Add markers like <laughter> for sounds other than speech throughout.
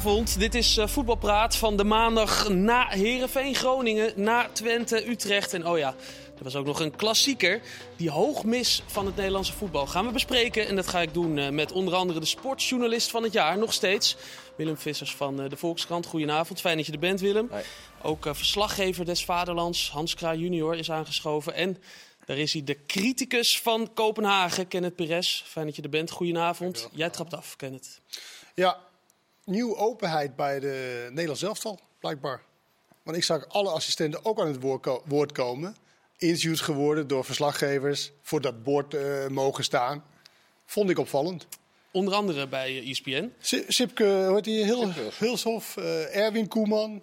Goedenavond, dit is uh, Voetbalpraat van de maandag na Herenveen Groningen, na Twente, Utrecht. En oh ja, er was ook nog een klassieker, die hoogmis van het Nederlandse voetbal. Gaan we bespreken en dat ga ik doen uh, met onder andere de sportjournalist van het jaar, nog steeds. Willem Vissers van uh, de Volkskrant. Goedenavond, fijn dat je er bent Willem. Ook verslaggever des Vaderlands, Hans Kraaij junior, is aangeschoven. En daar is hij, de criticus van Kopenhagen, Kenneth Perez. Fijn dat je er bent, goedenavond. Jij trapt af, Kenneth. Ja, nieuw openheid bij de Nederlands elftal, blijkbaar. Want ik zag alle assistenten ook aan het woord, ko woord komen. Interviews geworden door verslaggevers, voor dat bord uh, mogen staan. Vond ik opvallend. Onder andere bij ESPN. Sipke, hoe heet die? Heel, Hulshof, uh, Erwin Koeman,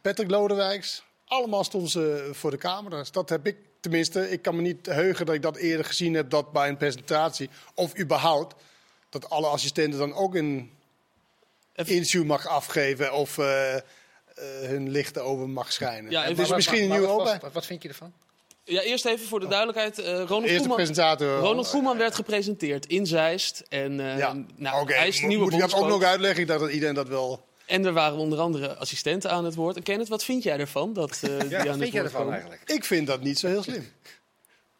Patrick Lodewijks. Allemaal stonden ze voor de camera's. Dat heb ik tenminste. Ik kan me niet heugen dat ik dat eerder gezien heb dat bij een presentatie. Of überhaupt. Dat alle assistenten dan ook een interview mag afgeven of uh, uh, hun lichten over mag schijnen. Ja, het is misschien een nieuwe open. Wat, wat vind je ervan? Ja, eerst even voor de duidelijkheid. Uh, Ronald, Eerste Koeman, presentator. Ronald Koeman werd gepresenteerd in Zeist. En uh, ja. nou, okay. hij is nieuwe Moet ik dat ook nog uitleggen? Ik dacht dat iedereen dat wel... En er waren onder andere assistenten aan het woord. En Kenneth, wat vind jij ervan? Dat, uh, die Ja, aan wat vind jij ervan komen? eigenlijk? Ik vind dat niet zo heel slim.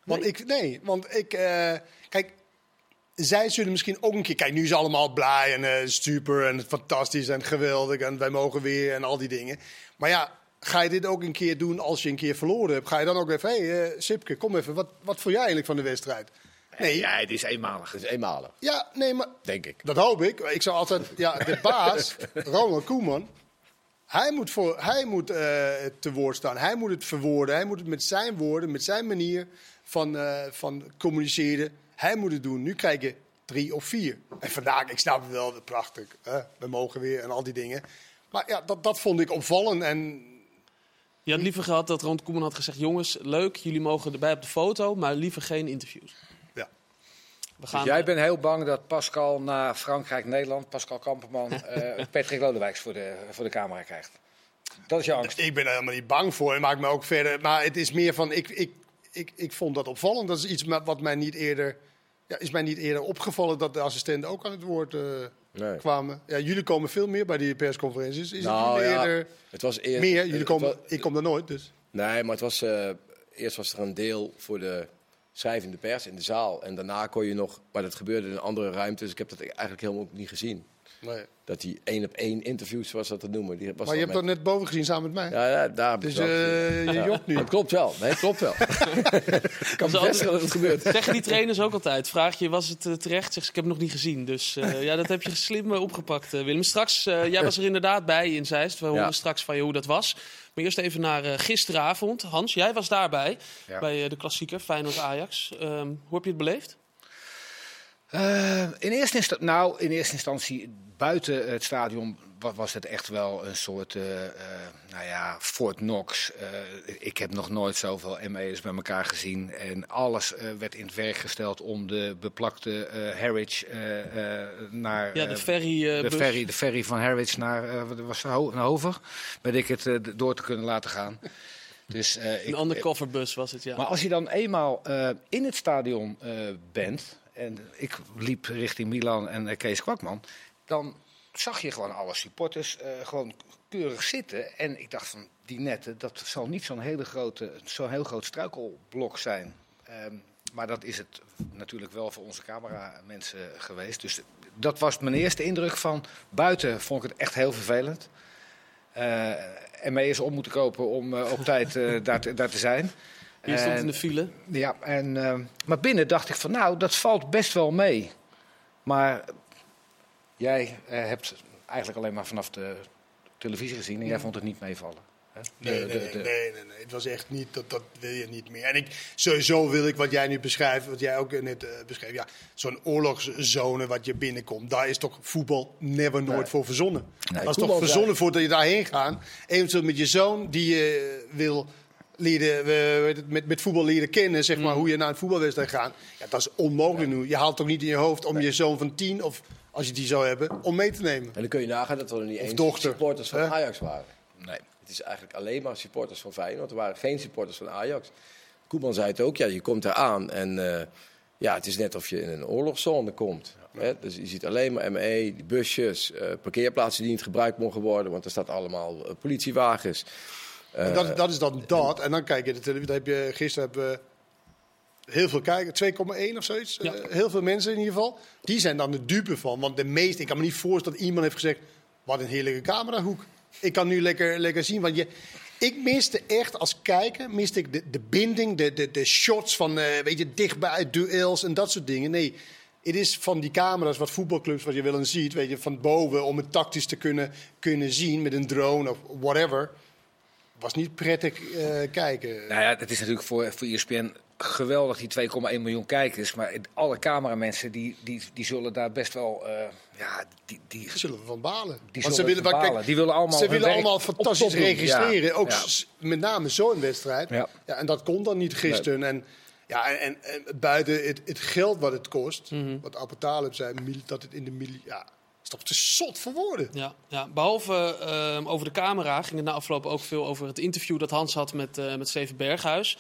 Want ik, nee, want ik, eh, kijk, zij zullen misschien ook een keer, kijk, nu is het allemaal blij en eh, super en fantastisch en geweldig en wij mogen weer en al die dingen. Maar ja, ga je dit ook een keer doen als je een keer verloren hebt? Ga je dan ook even, hé hey, eh, Sipke, kom even, wat, wat vond jij eigenlijk van de wedstrijd? Nee, ja, Ja, het is eenmalig. Het is eenmalig, nee, maar denk ik. dat hoop ik. Ik zou altijd, ja, de <laughs> baas, Ronald Koeman, hij moet, voor, hij moet eh, te woord staan. Hij moet het verwoorden. Hij moet het met zijn woorden, met zijn manier van, eh, van communiceren. Hij moet het doen. Nu krijg je drie of vier. En vandaag, ik snap het wel, prachtig. Hè? We mogen weer en al die dingen. Maar ja, dat, dat vond ik opvallend. En Je had liever gehad dat Ronald Koeman had gezegd... jongens, leuk, jullie mogen erbij op de foto, maar liever geen interviews. ja, We gaan, Dus jij bent heel bang dat Pascal na Frankrijk-Nederland, Pascal Kamperman, <laughs> eh Patrick Lodewijks voor de, voor de camera krijgt. Dat is je angst. ik ben er helemaal niet bang voor. Het maakt me ook verder. Maar het is meer van, ik, ik, ik, ik vond dat opvallend. Dat is iets wat mij niet eerder... Ja, is mij niet eerder opgevallen dat de assistenten ook aan het woord eh, Nee. kwamen. Ja, jullie komen veel meer bij die persconferenties. Is Nou, het jullie ja, eerder Het was eerst, meer? Jullie komen, ik kom daar nooit, dus... Nee, maar het was, eh, eerst was er een deel voor de schrijvende pers in de zaal. En daarna kon je nog, maar dat gebeurde in een andere ruimte. Dus ik heb dat eigenlijk helemaal niet gezien. Nee. Dat die één op één interviews, zoals dat te noemen. Die was Maar je hebt dat net boven gezien samen met mij. Ja, ja, daar Dus eh, je Ja. jokt nu. Dat klopt wel. Nee, klopt wel. <laughs> ik kan Dat is bevestigen dat het gebeurt. Zeggen die trainers ook altijd. Vraag je, was het eh, terecht? Zeg ze, ik heb het nog niet gezien. Dus eh, <laughs> ja, dat heb je slim opgepakt, Willem. Straks, eh, jij was er inderdaad bij in Zeist. We horen Ja. straks van je hoe dat was. Maar eerst even naar eh, gisteravond. Hans, jij was daarbij. Ja. Bij de klassieker Feyenoord-Ajax. Ehm, hoe heb je het beleefd? Eh, in, eerste instantie, nou, in eerste instantie, buiten het stadion wa- was het echt wel een soort, eh, eh, nou ja, Fort Knox. Ik heb nog nooit zoveel ME'ers bij elkaar gezien. En alles werd in het werk gesteld om de beplakte Harwich naar... Ja, de ferry. de ferry, de ferry van Harwich naar, was naar Hover, weet ik het, door te kunnen laten gaan. <laughs> Dus, eh, ik, Een undercoverbus was het, ja. maar als je dan eenmaal in het stadion bent, en ik liep richting Milan en eh, Kees Kwakman, dan zag je gewoon alle supporters eh, gewoon keurig zitten. En ik dacht van, die netten, dat zal niet zo'n hele grote, zo'n heel groot struikelblok zijn. Ehm, maar dat is het natuurlijk wel voor onze cameramensen geweest. Dus dat was mijn eerste indruk van buiten vond ik het echt heel vervelend. Eh en mee eens op moeten kopen om op tijd daar te zijn. Je stond in de file. ja, en, eh, maar binnen dacht ik van nou, dat valt best wel mee. Maar jij eh, hebt eigenlijk alleen maar vanaf de televisie gezien en jij vond het niet meevallen. hè? Nee, nee, de- nee, de- nee, nee, nee. Het was echt niet, dat, dat wil je niet meer. En ik, sowieso wil ik wat jij nu beschrijft, wat jij ook net eh, beschreef. Ja, zo'n oorlogszone wat je binnenkomt, daar is toch voetbal never nooit Nee. voor verzonnen. Nee, dat is toch verzonnen voor dat je daarheen gaat. Eventueel met je zoon die je wil leren, eh, met, met voetbal leren kennen, zeg Mm. maar, hoe je naar een voetbalwedstrijd gaat. Ja, dat is onmogelijk nu. Je haalt toch niet in je hoofd om je zoon van tien, of als je die zou hebben, om mee te nemen. En dan kun je nagaan dat er niet eens dochter, supporters van hè? Ajax waren. nee. Het is eigenlijk alleen maar supporters van Feyenoord. Er waren geen supporters van Ajax. Koeman zei het ook, ja, je komt eraan en eh, Ja, het is net of je in een oorlogszone komt. Hè? Dus je ziet alleen maar ME, die busjes, uh, parkeerplaatsen die niet gebruikt mogen worden, want er staat allemaal uh, politiewagens. Uh, dat, dat, is dan dat. En dan kijk je de televisie. Heb je, gisteren hebben heel veel kijkers, 2,1 of zoiets. Ja. heel veel mensen in ieder geval. Die zijn dan de dupe van. Want de meeste, ik kan me niet voorstellen dat iemand heeft gezegd: wat een heerlijke camerahoek. Ik kan nu lekker, lekker zien. Want je, ik miste echt als kijker miste ik de, de binding, de, de, de shots van uh, weet je, dichtbij, duels en dat soort dingen. Nee, het is van die camera's wat voetbalclubs wat je wel eens ziet, weet je, van boven om het tactisch te kunnen, kunnen zien met een drone of whatever. Was niet prettig uh, kijken. Nou ja, het is natuurlijk voor, voor ESPN geweldig, die 2,1 miljoen kijkers. Maar alle cameramensen die, die, die zullen daar best wel. Uh, ja, die, die zullen van balen. Die Want ze willen, balen. Kijk, die willen allemaal, ze willen allemaal fantastisch registreren. Ook met name zo'n wedstrijd. Ja. ja. en dat kon dan niet gisteren. En, ja, en, en, buiten het, het, geld wat het kost, mm -hmm. wat Apotalib zei, dat het in de miljoen. Ja, is toch te zot voor woorden. Ja, ja. behalve uh, over de camera ging het na afloop ook veel over het interview dat Hans had met, uh, met Steven Berghuis.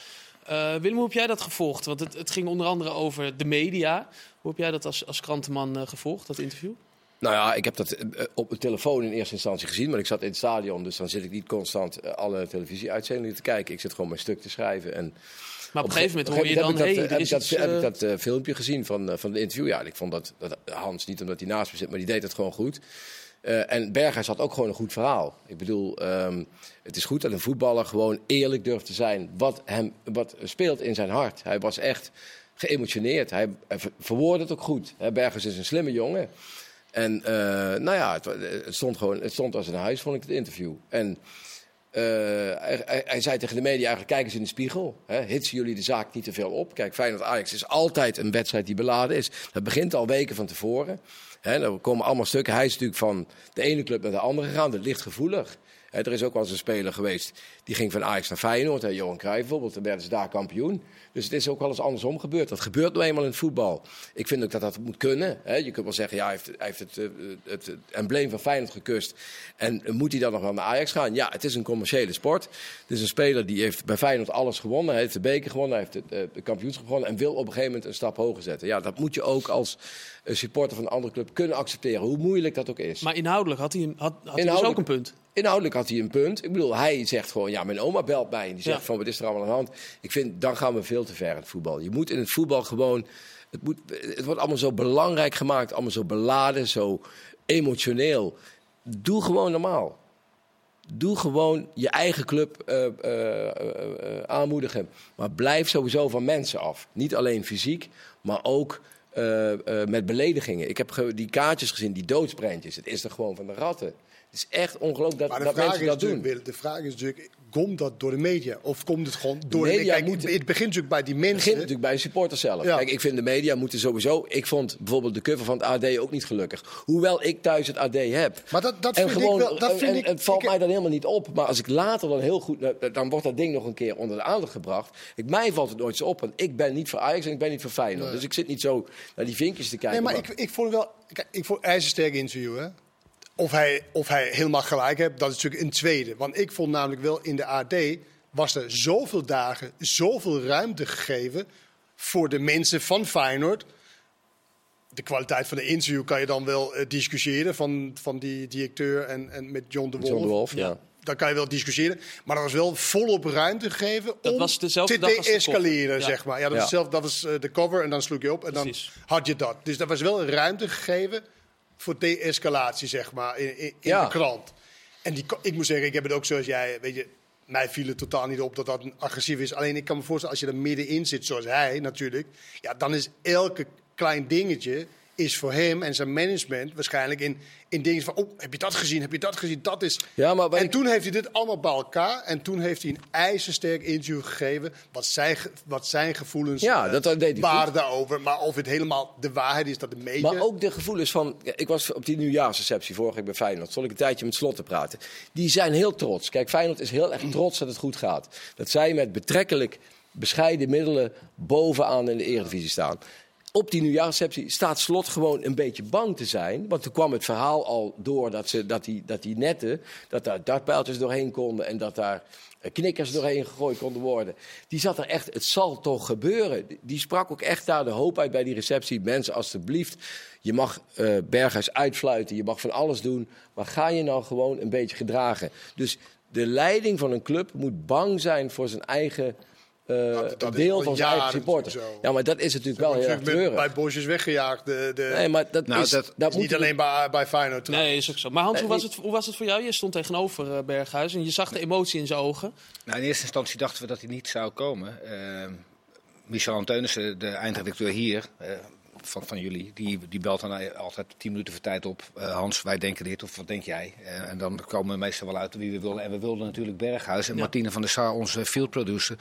Uh, Willem, hoe heb jij dat gevolgd? Want het, het, ging onder andere over de media. Hoe heb jij dat als, als krantenman uh, gevolgd, dat interview? Nou ja, ik heb dat eh, op de telefoon in eerste instantie gezien, maar ik zat in het stadion, dus dan zit ik niet constant alle televisieuitzendingen te kijken. Ik zit gewoon mijn stuk te schrijven. En maar op een gegeven moment hoor je dan... Heb, ik dat, heb ik dat uh, filmpje gezien van, uh, van de interview. Ja, ik vond dat, dat, Hans, niet omdat hij naast me zit, maar die deed het gewoon goed. Uh, en Berghuis had ook gewoon een goed verhaal. Ik bedoel, um, het is goed dat een voetballer gewoon eerlijk durft te zijn wat, hem, wat speelt in zijn hart. Hij was echt geëmotioneerd. Hij, hij verwoordde het ook goed. Berghuis is een slimme jongen. En nou ja, het, het, stond gewoon, het stond als een huis, vond ik het interview. En uh, hij, hij, zei tegen de media eigenlijk, kijk eens in de spiegel. Hè, hitsen jullie de zaak niet te veel op? Kijk, Feyenoord-Ajax is altijd een wedstrijd die beladen is. Dat begint al weken van tevoren. Hè, er komen allemaal stukken. Hij is natuurlijk van de ene club naar de andere gegaan. Dat ligt gevoelig. Er is ook wel eens een speler geweest die ging van Ajax naar Feyenoord. Hè, Johan Cruijff bijvoorbeeld, dan werden ze daar kampioen. Dus het is ook wel eens andersom gebeurd. Dat gebeurt nou eenmaal in het voetbal. Ik vind ook dat dat moet kunnen. Hè. Je kunt wel zeggen, ja, hij heeft, hij heeft het, het, embleem van Feyenoord gekust. En moet hij dan nog wel naar Ajax gaan? Ja, het is een commerciële sport. Het is een speler die heeft bij Feyenoord alles gewonnen. Hij heeft de beker gewonnen, hij heeft de, uh, de kampioenschap gewonnen. En wil op een gegeven moment een stap hoger zetten. Ja, dat moet je ook als supporter van een andere club kunnen accepteren. Hoe moeilijk dat ook is. Maar inhoudelijk had hij, een, had, had hij dus ook een punt. Inhoudelijk had hij een punt. Ik bedoel, hij zegt gewoon, ja, mijn oma belt mij. En die zegt van, wat is er allemaal aan de hand? Ik vind, dan gaan we veel te ver in het voetbal. Je moet in het voetbal gewoon... Het, moet, het wordt allemaal zo belangrijk gemaakt. Allemaal zo beladen, zo emotioneel. Doe gewoon normaal. Doe gewoon je eigen club uh, uh, uh, aanmoedigen. Maar blijf sowieso van mensen af. Niet alleen fysiek, maar ook met beledigingen. Ik heb die kaartjes gezien, die doodsprentjes. Het is er gewoon van de ratten. Het is echt ongelooflijk dat, dat mensen dat doen. de vraag is natuurlijk, komt dat door de media? Of komt het gewoon door de media? Kijk, het begint natuurlijk bij die mensen. Het begint natuurlijk bij de supporters zelf. Kijk, ik vind de media moeten sowieso... Ik vond bijvoorbeeld de cover van het AD ook niet gelukkig. Hoewel ik thuis het AD heb. Maar dat, dat vind gewoon, ik wel... Dat vind en, ik, het valt mij dan helemaal niet op. Maar als ik later dan heel goed... Dan wordt dat ding nog een keer onder de aandacht gebracht. Ik, mij valt het nooit zo op. Want ik ben niet voor Ajax en ik ben niet voor Feyenoord. Dus ik zit niet zo naar die vinkjes te kijken. Nee, maar, Ik, ik vond wel... Kijk, ik vond ijzersterk interview, hè. Of hij, of hij helemaal gelijk heeft, dat is natuurlijk een tweede. Want ik vond namelijk wel in de AD was er zoveel dagen, zoveel ruimte gegeven voor de mensen van Feyenoord. De kwaliteit van de interview kan je dan wel uh, discussiëren van, van die directeur en, en met John de Wolf. John de Wolf, ja. Daar kan je wel discussiëren. Maar er was wel volop ruimte gegeven dat om was te de-escaleren, zeg maar. Ja, dat, Was zelf, dat was uh, de cover en dan sloeg je op en Precies. dan had je dat. Dus er was wel ruimte gegeven voor de-escalatie, zeg maar, in, in, in de krant. En die, ik moet zeggen, ik heb het ook zoals jij, weet je, mij viel het totaal niet op dat dat agressief is. Alleen ik kan me voorstellen, als je er middenin zit, zoals hij natuurlijk, ja, dan is elke klein dingetje is voor hem en zijn management waarschijnlijk in, in dingen van... oh, heb je dat gezien, heb je dat gezien, dat is... Ja, maar en toen heeft hij dit allemaal bij elkaar... en toen heeft hij een ijzersterk interview gegeven... wat zijn, wat zijn gevoelens ja, uh, dat, deed hij waren daarover. Maar of het helemaal de waarheid is, dat de media... Maar ook de gevoelens van... Ik was op die nieuwjaarsreceptie vorige week bij Feyenoord. Zal ik een tijdje met Slot te praten. Die zijn heel trots. Kijk, Feyenoord is heel erg trots dat het goed gaat. Dat zij met betrekkelijk bescheiden middelen bovenaan in de Eredivisie staan op die nieuwjaarsreceptie staat Slot gewoon een beetje bang te zijn. Want toen kwam het verhaal al door dat, ze, dat, die, dat die netten, dat daar dartpijltjes doorheen konden. En dat daar knikkers doorheen gegooid konden worden. Die zat er echt, het zal toch gebeuren. Die sprak ook echt daar de hoop uit bij die receptie. Mensen, alstublieft, je mag uh, Berghuis uitfluiten, je mag van alles doen. Maar ga je nou gewoon een beetje gedragen. Dus de leiding van een club moet bang zijn voor zijn eigen uh, deel van zijn eigen supporters. Ja, maar dat is natuurlijk wel heel erg treurig. Bij Bosjes weggejaagd. De, de... Nee, maar dat nou, is, dat, dat niet alleen bij, bij Feyenoord. Nee, is ook zo. Maar Hans, hoe, was het, hoe was het voor jou? Je stond tegenover uh, Berghuis en je zag de emotie in zijn ogen. Nou, in eerste instantie dachten we dat hij niet zou komen. Uh, Michel Anteunissen, de eindredacteur hier, van, van jullie, die, die belt dan altijd tien minuten voor tijd op. Uh, Hans, wij denken dit, of wat denk jij? Uh, en dan komen we meestal wel uit wie we willen. En we wilden natuurlijk Berghuis. En ja. Martine van der Sar, onze field producer,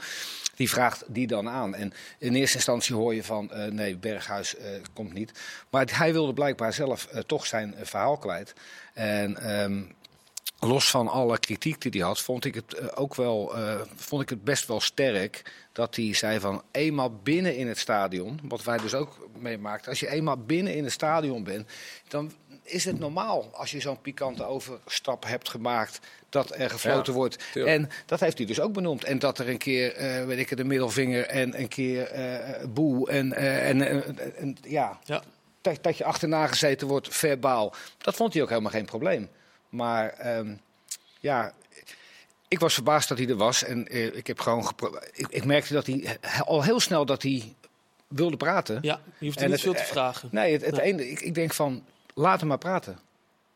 die vraagt die dan aan. En in eerste instantie hoor je van, uh, nee, Berghuis komt niet. Maar hij wilde blijkbaar zelf toch zijn verhaal kwijt. En... Um, los van alle kritiek die hij had, vond ik het ook wel, vond ik het best wel sterk dat hij zei van eenmaal binnen in het stadion, wat wij dus ook meemaakten, als je eenmaal binnen in het stadion bent, dan is het normaal als je zo'n pikante overstap hebt gemaakt dat er gefloten wordt. En dat heeft hij dus ook benoemd. En dat er een keer, uh, weet ik de middelvinger en een keer uh, boe en, en, en ja, ja. Dat, dat, je achterna gezeten wordt verbaal. Dat vond hij ook helemaal geen probleem. Maar um, ja, ik was verbaasd dat hij er was. En uh, ik heb gewoon ik, ik, merkte dat hij al heel snel dat hij wilde praten. Ja, je hoeft niet veel te vragen. Nee, het, het nee. ene, ik, ik, denk van, laat hem maar praten.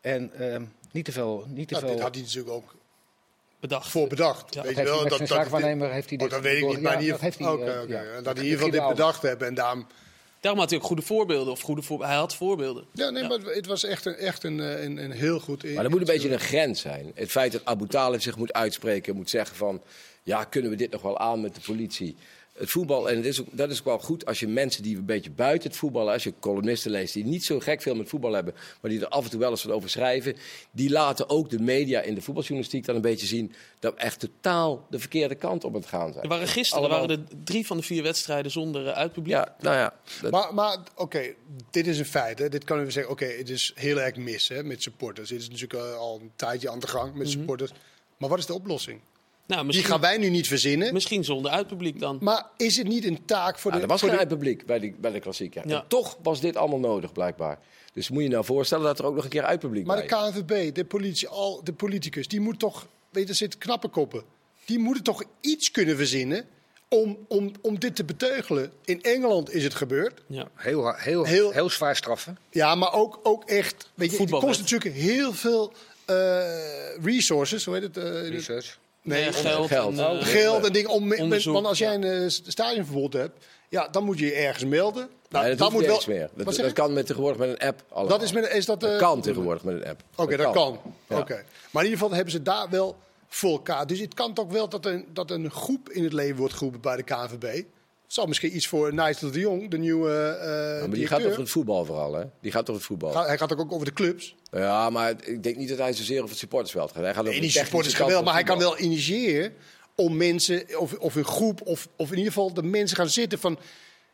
En uh, niet te veel... Niet te nou, veel... Dit had hij natuurlijk ook bedacht. voor bedacht. Ja. Weet je wel, dat, dat, zaakwaarnemer heeft hij dit... Oh, dat weet ik niet, maar ja, heeft hij, okay, okay. Ja. dat hij in ieder geval dit bedacht hebben en daarom... Daarom had hij ook goede voorbeelden. Of goede voor... Hij had voorbeelden. Ja, nee, ja. maar het was echt een, echt een, een, een heel goed... Maar er moet een beetje een grens zijn. Het feit dat Abu Talib zich moet uitspreken, moet zeggen van... Ja, kunnen we dit nog wel aan met de politie? Het voetbal, en het is ook, dat is ook wel goed als je mensen die een beetje buiten het voetbal, als je columnisten leest, die niet zo gek veel met voetbal hebben, maar die er af en toe wel eens wat over schrijven, die laten ook de media in de voetbaljournalistiek dan een beetje zien dat we echt totaal de verkeerde kant op het gaan zijn. Er waren gisteren Allemaal... waren er drie van de vier wedstrijden zonder uh, uitpubliek. Ja, nou ja. Dat... Maar, maar oké, okay, dit is een feit. Hè. Dit kunnen we zeggen, oké, okay, het is heel erg mis hè, met supporters. Dit is natuurlijk uh, al een tijdje aan de gang met mm -hmm. supporters. Maar wat is de oplossing? Nou, die gaan wij nu niet verzinnen. Misschien zonder uitpubliek dan. Maar is het niet een taak voor ja, de... Er was geen de... uitpubliek bij de, bij de klassieker. Ja. En toch was dit allemaal nodig, blijkbaar. Dus moet je nou voorstellen dat er ook nog een keer uitpubliek maar bij Maar de KNVB, de, politie, al, de politicus, die moet toch... Weet je, er zitten knappe koppen. Die moeten toch iets kunnen verzinnen om, om, om dit te beteugelen. In Engeland is het gebeurd. Ja. Heel, heel, heel, heel zwaar straffen. Ja, maar ook, ook echt... Weet je, het kost natuurlijk heel veel uh, resources, hoe heet het? Uh, Research. Nee, nee geld. Geld en, uh, geld en dingen. Om, want als jij een uh, stadionverbod hebt, ja, dan moet je je ergens melden. Nou, nee, dat dan moet wel. Meer. Dat, dat kan met tegenwoordig met een app. Allemaal. Dat is, met, is dat, uh, dat kan tegenwoordig met een app. Oké, okay, dat, dat, kan. kan. Ja. Okay. Maar in ieder geval hebben ze daar wel voor elkaar. Dus het kan toch wel dat een, dat een groep in het leven wordt geroepen bij de KNVB zal misschien iets voor Nigel de Jong, de nieuwe uh, ja, Maar die gaat over het voetbal vooral, hè? Die gaat over het voetbal. Ga, hij gaat ook over de clubs. Ja, maar ik denk niet dat hij zozeer over het supportersveld gaat. Hij gaat over nee, die supporters wel, maar hij kan wel initiëren om mensen, of, of een groep, of, of in ieder geval de mensen gaan zitten van...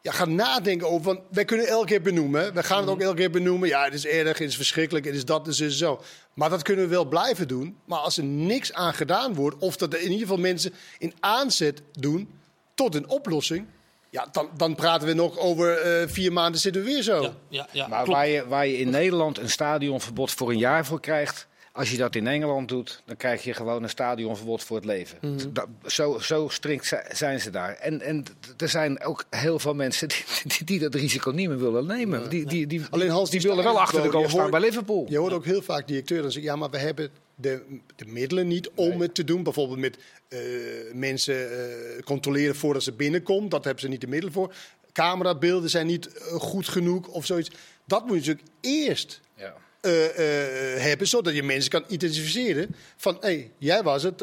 Ja, gaan nadenken over, want wij kunnen elke keer benoemen. We gaan het ook elke keer benoemen. Ja, het is erg, het is verschrikkelijk, het is dat, het is zo. Maar dat kunnen we wel blijven doen. Maar als er niks aan gedaan wordt, of dat er in ieder geval mensen in aanzet doen tot een oplossing... Ja, dan, dan praten we nog over uh, vier maanden zitten we weer zo. Ja, ja, ja, maar waar je, waar je in Nederland een stadionverbod voor een jaar voor krijgt... Als je dat in Engeland doet, dan krijg je gewoon een stadionverbod voor het leven. Mm -hmm. dat, zo, zo strikt zijn ze daar. En, en er zijn ook heel veel mensen die, die, die dat risico niet meer willen nemen. Ja, die, die, die, Alleen Hans, die, die willen wel achter de goal staan bij Liverpool. Je hoort ook heel vaak directeuren zeggen: ja, maar we hebben de, de middelen niet om nee. het te doen. Bijvoorbeeld met uh, mensen uh, controleren voordat ze binnenkomt. Dat hebben ze niet de middelen voor. Camerabeelden zijn niet uh, goed genoeg of zoiets. Dat moet je natuurlijk eerst ja. hebben, zodat je mensen kan identificeren. Van, hé, hey, jij was het,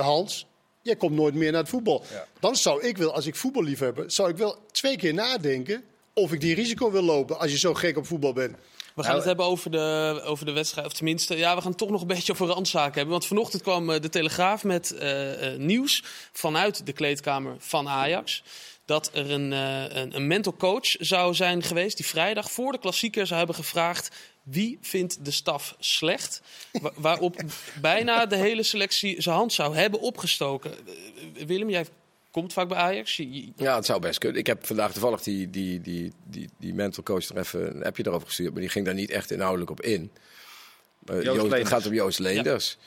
Hans. Jij komt nooit meer naar het voetbal. Ja. Dan zou ik wel, als ik voetballiefhebber, zou ik wel twee keer nadenken of ik die risico wil lopen als je zo gek op voetbal bent. We gaan het hebben over de, over de wedstrijd. Of tenminste, ja, we gaan het toch nog een beetje over randzaken hebben. Want vanochtend kwam eh, de Telegraaf met uh, nieuws vanuit de kleedkamer van Ajax. Dat er een, uh, een, een mental coach zou zijn geweest die vrijdag voor de klassieker zou hebben gevraagd wie vindt de staf slecht? waarop bijna de hele selectie zijn hand zou hebben opgestoken. Willem, jij komt vaak bij Ajax. Ja, het zou best kunnen. Ik heb vandaag toevallig die, die, die, die, die mental coach er even een appje erover gestuurd. Maar die ging daar niet echt inhoudelijk op in. Uh, Joost, het gaat om Joost Leenders.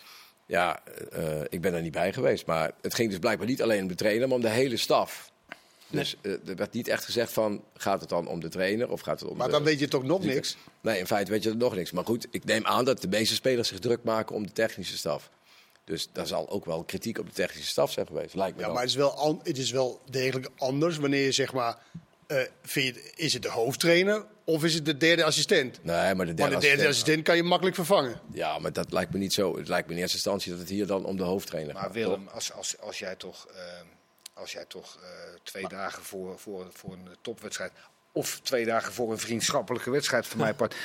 Ja, ja uh, ik ben er niet bij geweest. Maar het ging dus blijkbaar niet alleen om de trainer, maar om de hele staf. Dus uh, er werd niet echt gezegd van, gaat het dan om de trainer of gaat het om Maar de, dan weet je toch nog niks? Nee, in feite weet je nog niks. Maar goed, ik neem aan dat de meeste spelers zich druk maken om de technische staf. Dus daar zal ook wel kritiek op de technische staf zijn geweest, lijkt me Ja, dan. maar het is, wel het is wel degelijk anders wanneer je zeg maar... Uh, vind je, is het de hoofdtrainer of is het de derde assistent? Nee, maar de derde, maar de derde assistent, assistent kan je makkelijk vervangen. Ja, maar dat lijkt me niet zo. Het lijkt me in eerste instantie dat het hier dan om de hoofdtrainer maar gaat. Willem, als, als, als jij toch, uh, als jij toch uh, twee maar, dagen voor, voor, voor een topwedstrijd... of twee dagen voor een vriendschappelijke wedstrijd van <laughs> mij part...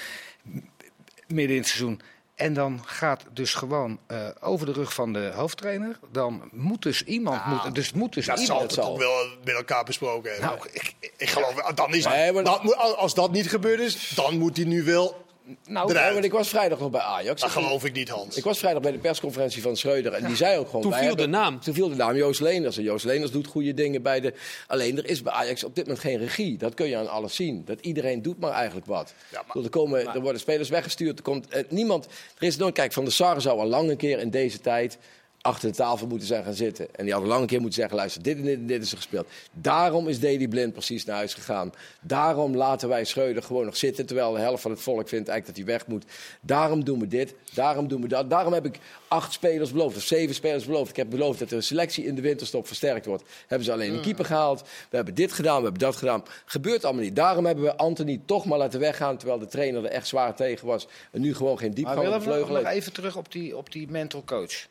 midden in het seizoen... En dan gaat dus gewoon uh, over de rug van de hoofdtrainer. Dan moet dus iemand. Nou, moet, dus moet dus dat iemand. zal het toch wel met elkaar besproken hebben. Nou, ik, ik geloof, dan is, Nee, maar- dat moet- als dat niet gebeurd is, dan moet hij nu wel nou, eruit. Want ik was vrijdag nog bij Ajax. Dat geloof ik niet, Hans. Ik was vrijdag bij de persconferentie van Schreuder en die zei ook gewoon... Toen viel hebben- de naam. Toen viel de naam Joost Leenders. En Joost Leenders doet goede dingen bij de... Alleen er is bij Ajax op dit moment geen regie. Dat kun je aan alles zien. Dat iedereen doet maar eigenlijk wat. Ja, maar- er, komen, er worden spelers weggestuurd. Er komt eh, niemand... Er is nooit... Kijk, Van der Sar zou al lang een keer in deze tijd achter de tafel moeten zijn gaan zitten. En die had al lang een keer moeten zeggen, luister, dit en dit en dit is er gespeeld. Daarom is Daley Blind precies naar huis gegaan. Daarom laten wij Schreuder gewoon nog zitten, terwijl de helft van het volk vindt eigenlijk dat hij weg moet. Daarom doen we dit, daarom doen we dat. Daarom heb ik acht spelers beloofd, of zeven spelers beloofd. Ik heb beloofd dat de selectie in de winterstop versterkt wordt. Hebben ze alleen een keeper gehaald. We hebben dit gedaan, we hebben dat gedaan. Gebeurt allemaal niet. Daarom hebben we Anthony toch maar laten weggaan, terwijl de trainer er echt zwaar tegen was. En nu gewoon geen Maar diepgang op de vleugel nog heeft. even terug op die, op die mental coach.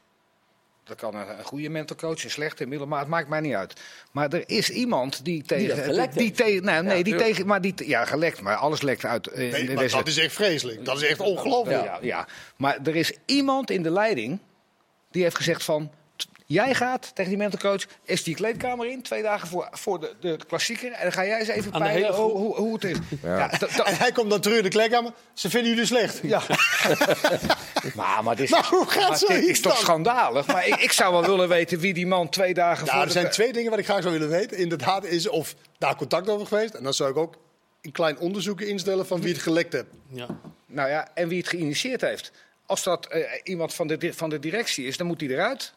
Dat kan een, een goede mental coach, een slechte, een middelmaat, het maakt mij niet uit. Maar er is iemand die tegen... die heeft. tegen nee, nee, Ja, die tuurlijk. tegen... Maar die, ja, gelekt, maar alles lekt uit. eh, Nee, maar dat is echt vreselijk. Dat is echt ongelooflijk. Ja, ja, maar er is iemand in de leiding die heeft gezegd van... Jij gaat tegen die mental coach, is die kleedkamer in, twee dagen voor, voor de, de klassieker. En dan ga jij eens even Aan peilen hoe, hoe, hoe het is. Ja. En hij komt dan terug in de kleedkamer. Ze vinden jullie slecht. ja. <laughs> maar, maar dit is, Maar hoe gaat maar dit is toch dan? schandalig? Maar ik, ik zou wel willen weten wie die man twee dagen Nou, voor er de... zijn twee dingen wat ik graag zou willen weten. Inderdaad, is of daar contact over geweest. En dan zou ik ook een klein onderzoek instellen van wie het gelekt heeft. Ja. Nou ja, en wie het geïnitieerd heeft. Als dat eh, iemand van de, van de directie is, dan moet die eruit.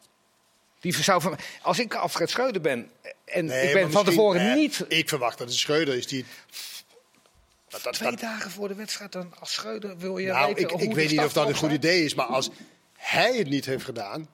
Die zou van, als ik Alfred Schreuder ben en Nee, ik ben van tevoren eh, niet... Ik verwacht dat het Schreuder is die... Dat, dat, Twee dat- dagen voor de wedstrijd, dan als Schreuder wil je nou, weten ik, hoe ik weet niet of dat een goed idee is. Maar als hij het niet heeft gedaan,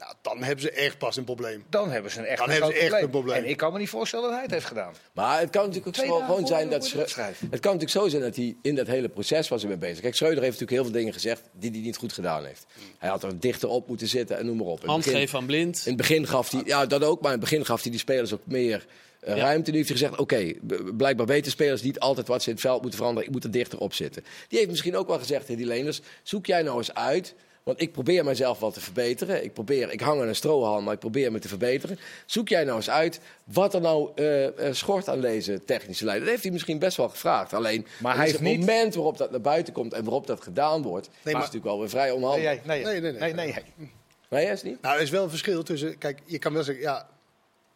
nou, dan hebben ze echt pas een probleem. Dan hebben ze een echt, Dan een hebben ze echt een probleem. En ik kan me niet voorstellen dat hij het heeft gedaan. Maar het kan natuurlijk ook zo gewoon zijn dat. Het kan natuurlijk zo zijn dat hij in dat hele proces was mee bezig. Kijk, Schreuder heeft natuurlijk heel veel dingen gezegd die hij niet goed gedaan heeft. Hij had er dichter op moeten zitten en noem maar op. In het Hand begin- geven aan blind. In het begin gaf hij, ja dat ook, maar in het begin gaf hij die spelers ook meer eh, Ja. ruimte. Nu heeft hij gezegd, oké, blijkbaar weten spelers niet altijd wat ze in het veld moeten veranderen. Ik moet er dichter op zitten. Die heeft misschien ook wel gezegd die leners, zoek jij nou eens uit... Want ik probeer mezelf wel te verbeteren. Ik, probeer, ik hang aan een strohalm, maar ik probeer me te verbeteren. Zoek jij nou eens uit wat er nou eh, eh, schort aan deze technische leider. Dat heeft hij misschien best wel gevraagd. Alleen, Maar het hij is heeft het niet- moment waarop dat naar buiten komt en waarop dat gedaan wordt... is maar- natuurlijk wel weer vrij onhandig. Nee, nee, Nee, nee, nee. nee. <laughs> Nee, is niet? Nou, er is wel een verschil tussen... Kijk, je kan wel zeggen, ja,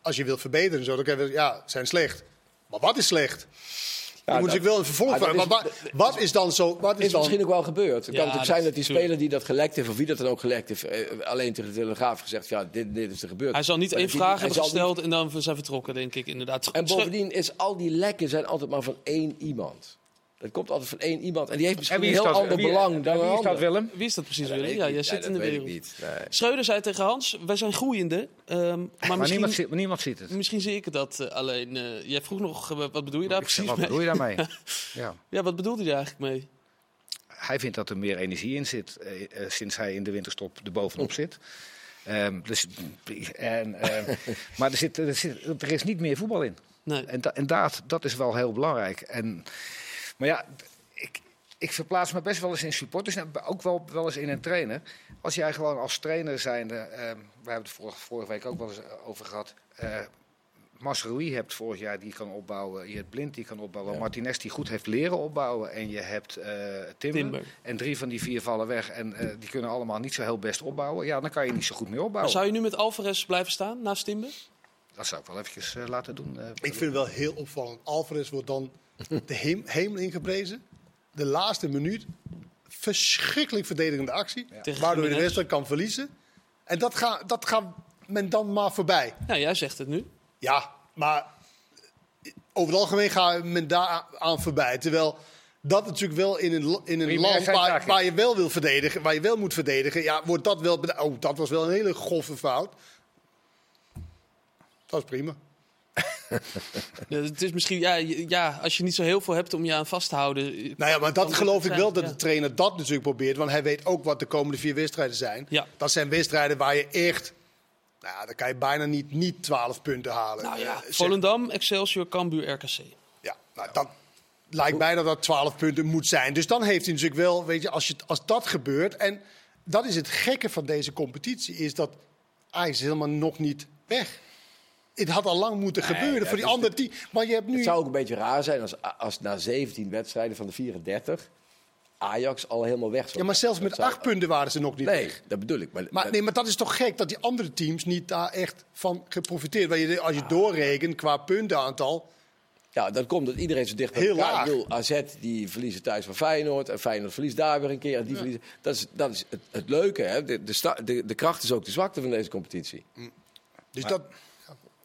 als je wilt verbeteren en zo, dan kan je wel zeggen, ja, ze zijn slecht. Maar wat is slecht? Je moet dat- zich wel een vervolg dat vragen. Maar is- wat, wat is dan zo... Wat is is dan, misschien ook wel gebeurd. Het Ja, kan natuurlijk zijn dat die speler die dat gelekt heeft, of wie dat dan ook gelekt heeft, eh, alleen tegen de Telegraaf gezegd: ja, dit, dit is er gebeurd. Hij zal niet Maar één vraag hebben gesteld en dan zijn vertrokken, denk ik inderdaad. En bovendien is al die lekken zijn altijd maar van één iemand. Dat komt altijd van één iemand. En die heeft misschien een heel dat? ander wie- belang dan wie is dat. Willem? Wie is dat precies, Dat Willem? Ja, jij zit Ja, in de wereld. niet. Nee. Schreuder zei tegen Hans, wij zijn groeiende. ehm, maar niemand, ziet, niemand ziet het. misschien zie ik het dat eh, alleen. eh, jij vroeg nog, eh, wat bedoel je daar Ik zeg, precies wat mee? bedoel je daarmee? <laughs> ja. Ja, wat bedoelde hij daar eigenlijk mee? Hij vindt dat er meer energie in zit sinds hij in de winterstop er bovenop zit. Ehm, dus, en, ehm, <laughs> maar er, zit, er, zit, er is niet meer voetbal in. Nee. En, da, en dat, dat is wel heel belangrijk. En, maar ja, ik, ik verplaats me best wel eens in supporters. En ook wel, wel eens in een trainer. Als jij gewoon als trainer zijnde... ehm we hebben het vorige, vorige week ook wel eens over gehad... eh Masrui hebt vorig jaar die kan opbouwen. Je hebt Blind die kan opbouwen. Ja. Martinez die goed heeft leren opbouwen. En je hebt eh Timber. Timber. En drie van die vier vallen weg. En eh, die kunnen allemaal niet zo heel best opbouwen. Ja, dan kan je niet zo goed meer Maar opbouwen. zou je nu met Alvarez blijven staan naast Timber? Dat zou ik wel eventjes eh, laten doen. eh. Ik vind het wel heel opvallend. Alvarez wordt dan de hem- hemel ingeprezen. De laatste minuut. Verschrikkelijk verdedigende actie. Waardoor je de wedstrijd kan verliezen. En dat gaat dat gaat men dan maar voorbij. Nou, jij zegt het nu. Ja, maar over het algemeen gaat men daar aan voorbij. Terwijl dat natuurlijk wel in een, in een land waar, je wel wil verdedigen, waar je wel moet verdedigen, ja, wordt dat wel. Oh, dat was wel een hele grove fout. Dat is prima. <laughs> Ja, Het is misschien, ja, ja, als je niet zo heel veel hebt om je aan vast te houden. Nou ja, maar Dan dat geloof ik wel dat ja. de trainer dat natuurlijk probeert. Want hij weet ook wat de komende vier wedstrijden zijn. Ja. Dat zijn wedstrijden waar je echt. Nou, ja, dan kan je bijna niet, niet 12 punten halen. Nou ja, Eh, zeg- Volendam, Excelsior, Cambuur, RKC. Ja, nou, dat lijkt mij dat dat 12 punten moet zijn. Dus dan heeft hij natuurlijk wel, weet je, als, je, als dat gebeurt. En dat is het gekke van deze competitie, is dat Ajax is helemaal nog niet weg. Het had al lang moeten gebeuren voor die andere team. Maar je hebt nu. Het zou ook een beetje raar zijn als, als na 17 wedstrijden van de 34 Ajax al helemaal weg zou Ja, maar zelfs met Dat zou- acht punten waren ze nog niet Nee, weg. dat bedoel ik. Maar, Maar, nee, maar dat is toch gek dat die andere teams niet daar echt van geprofiteerd. Want je, als je doorrekent qua puntenaantal. Ja, dat komt dat iedereen zo dicht bij Heel elkaar. laag. Ik bedoel, AZ die verliezen thuis van Feyenoord. En Feyenoord verliest daar weer een keer. En die verliezen. Dat is, dat is het, het leuke. Hè? De, de, sta- de, de kracht is ook de zwakte van deze competitie. Dus dat.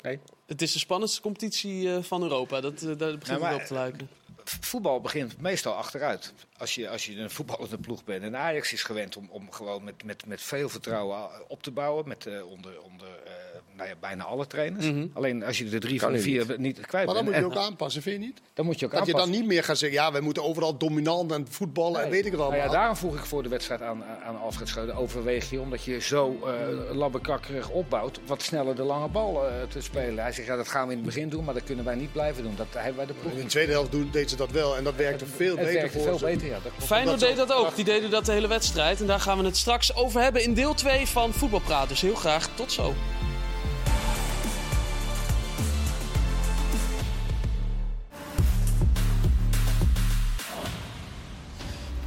Nee. Het is de spannendste competitie eh, van Europa. Dat, eh, daar begint Nou, maar- op te lijken. voetbal begint meestal achteruit. Als je, als je een voetballende ploeg bent. En Ajax is gewend om, om gewoon met, met, met veel vertrouwen op te bouwen. Met, eh, onder onder eh, nou ja, bijna alle trainers. Mhm. Alleen als je de drie Kan van de vier niet, kwijt Maar dan bent. moet je en- ook aanpassen, vind je niet? dan moet je ook Dat je dan niet meer gaat zeggen, ja, wij moeten overal dominant en voetballen en weet ik het Nou allemaal. ja, daarom vroeg ik voor de wedstrijd aan, aan Alfred Schreuder. Overweeg je, omdat je zo eh labbekakkerig opbouwt, wat sneller de lange bal eh, te spelen. Hij zegt, ja, dat gaan we in het begin doen, maar dat kunnen wij niet blijven doen. Dat hebben wij de ploeg. In de tweede helft doen, deed ze dat wel en dat werkte veel Het beter werkte voor veel ze. beter, ja. Dat. Feyenoord deed dat ook. Die deden dat de hele wedstrijd. En daar gaan we het straks over hebben in deel 2 van Voetbalpraat. Dus heel graag tot zo.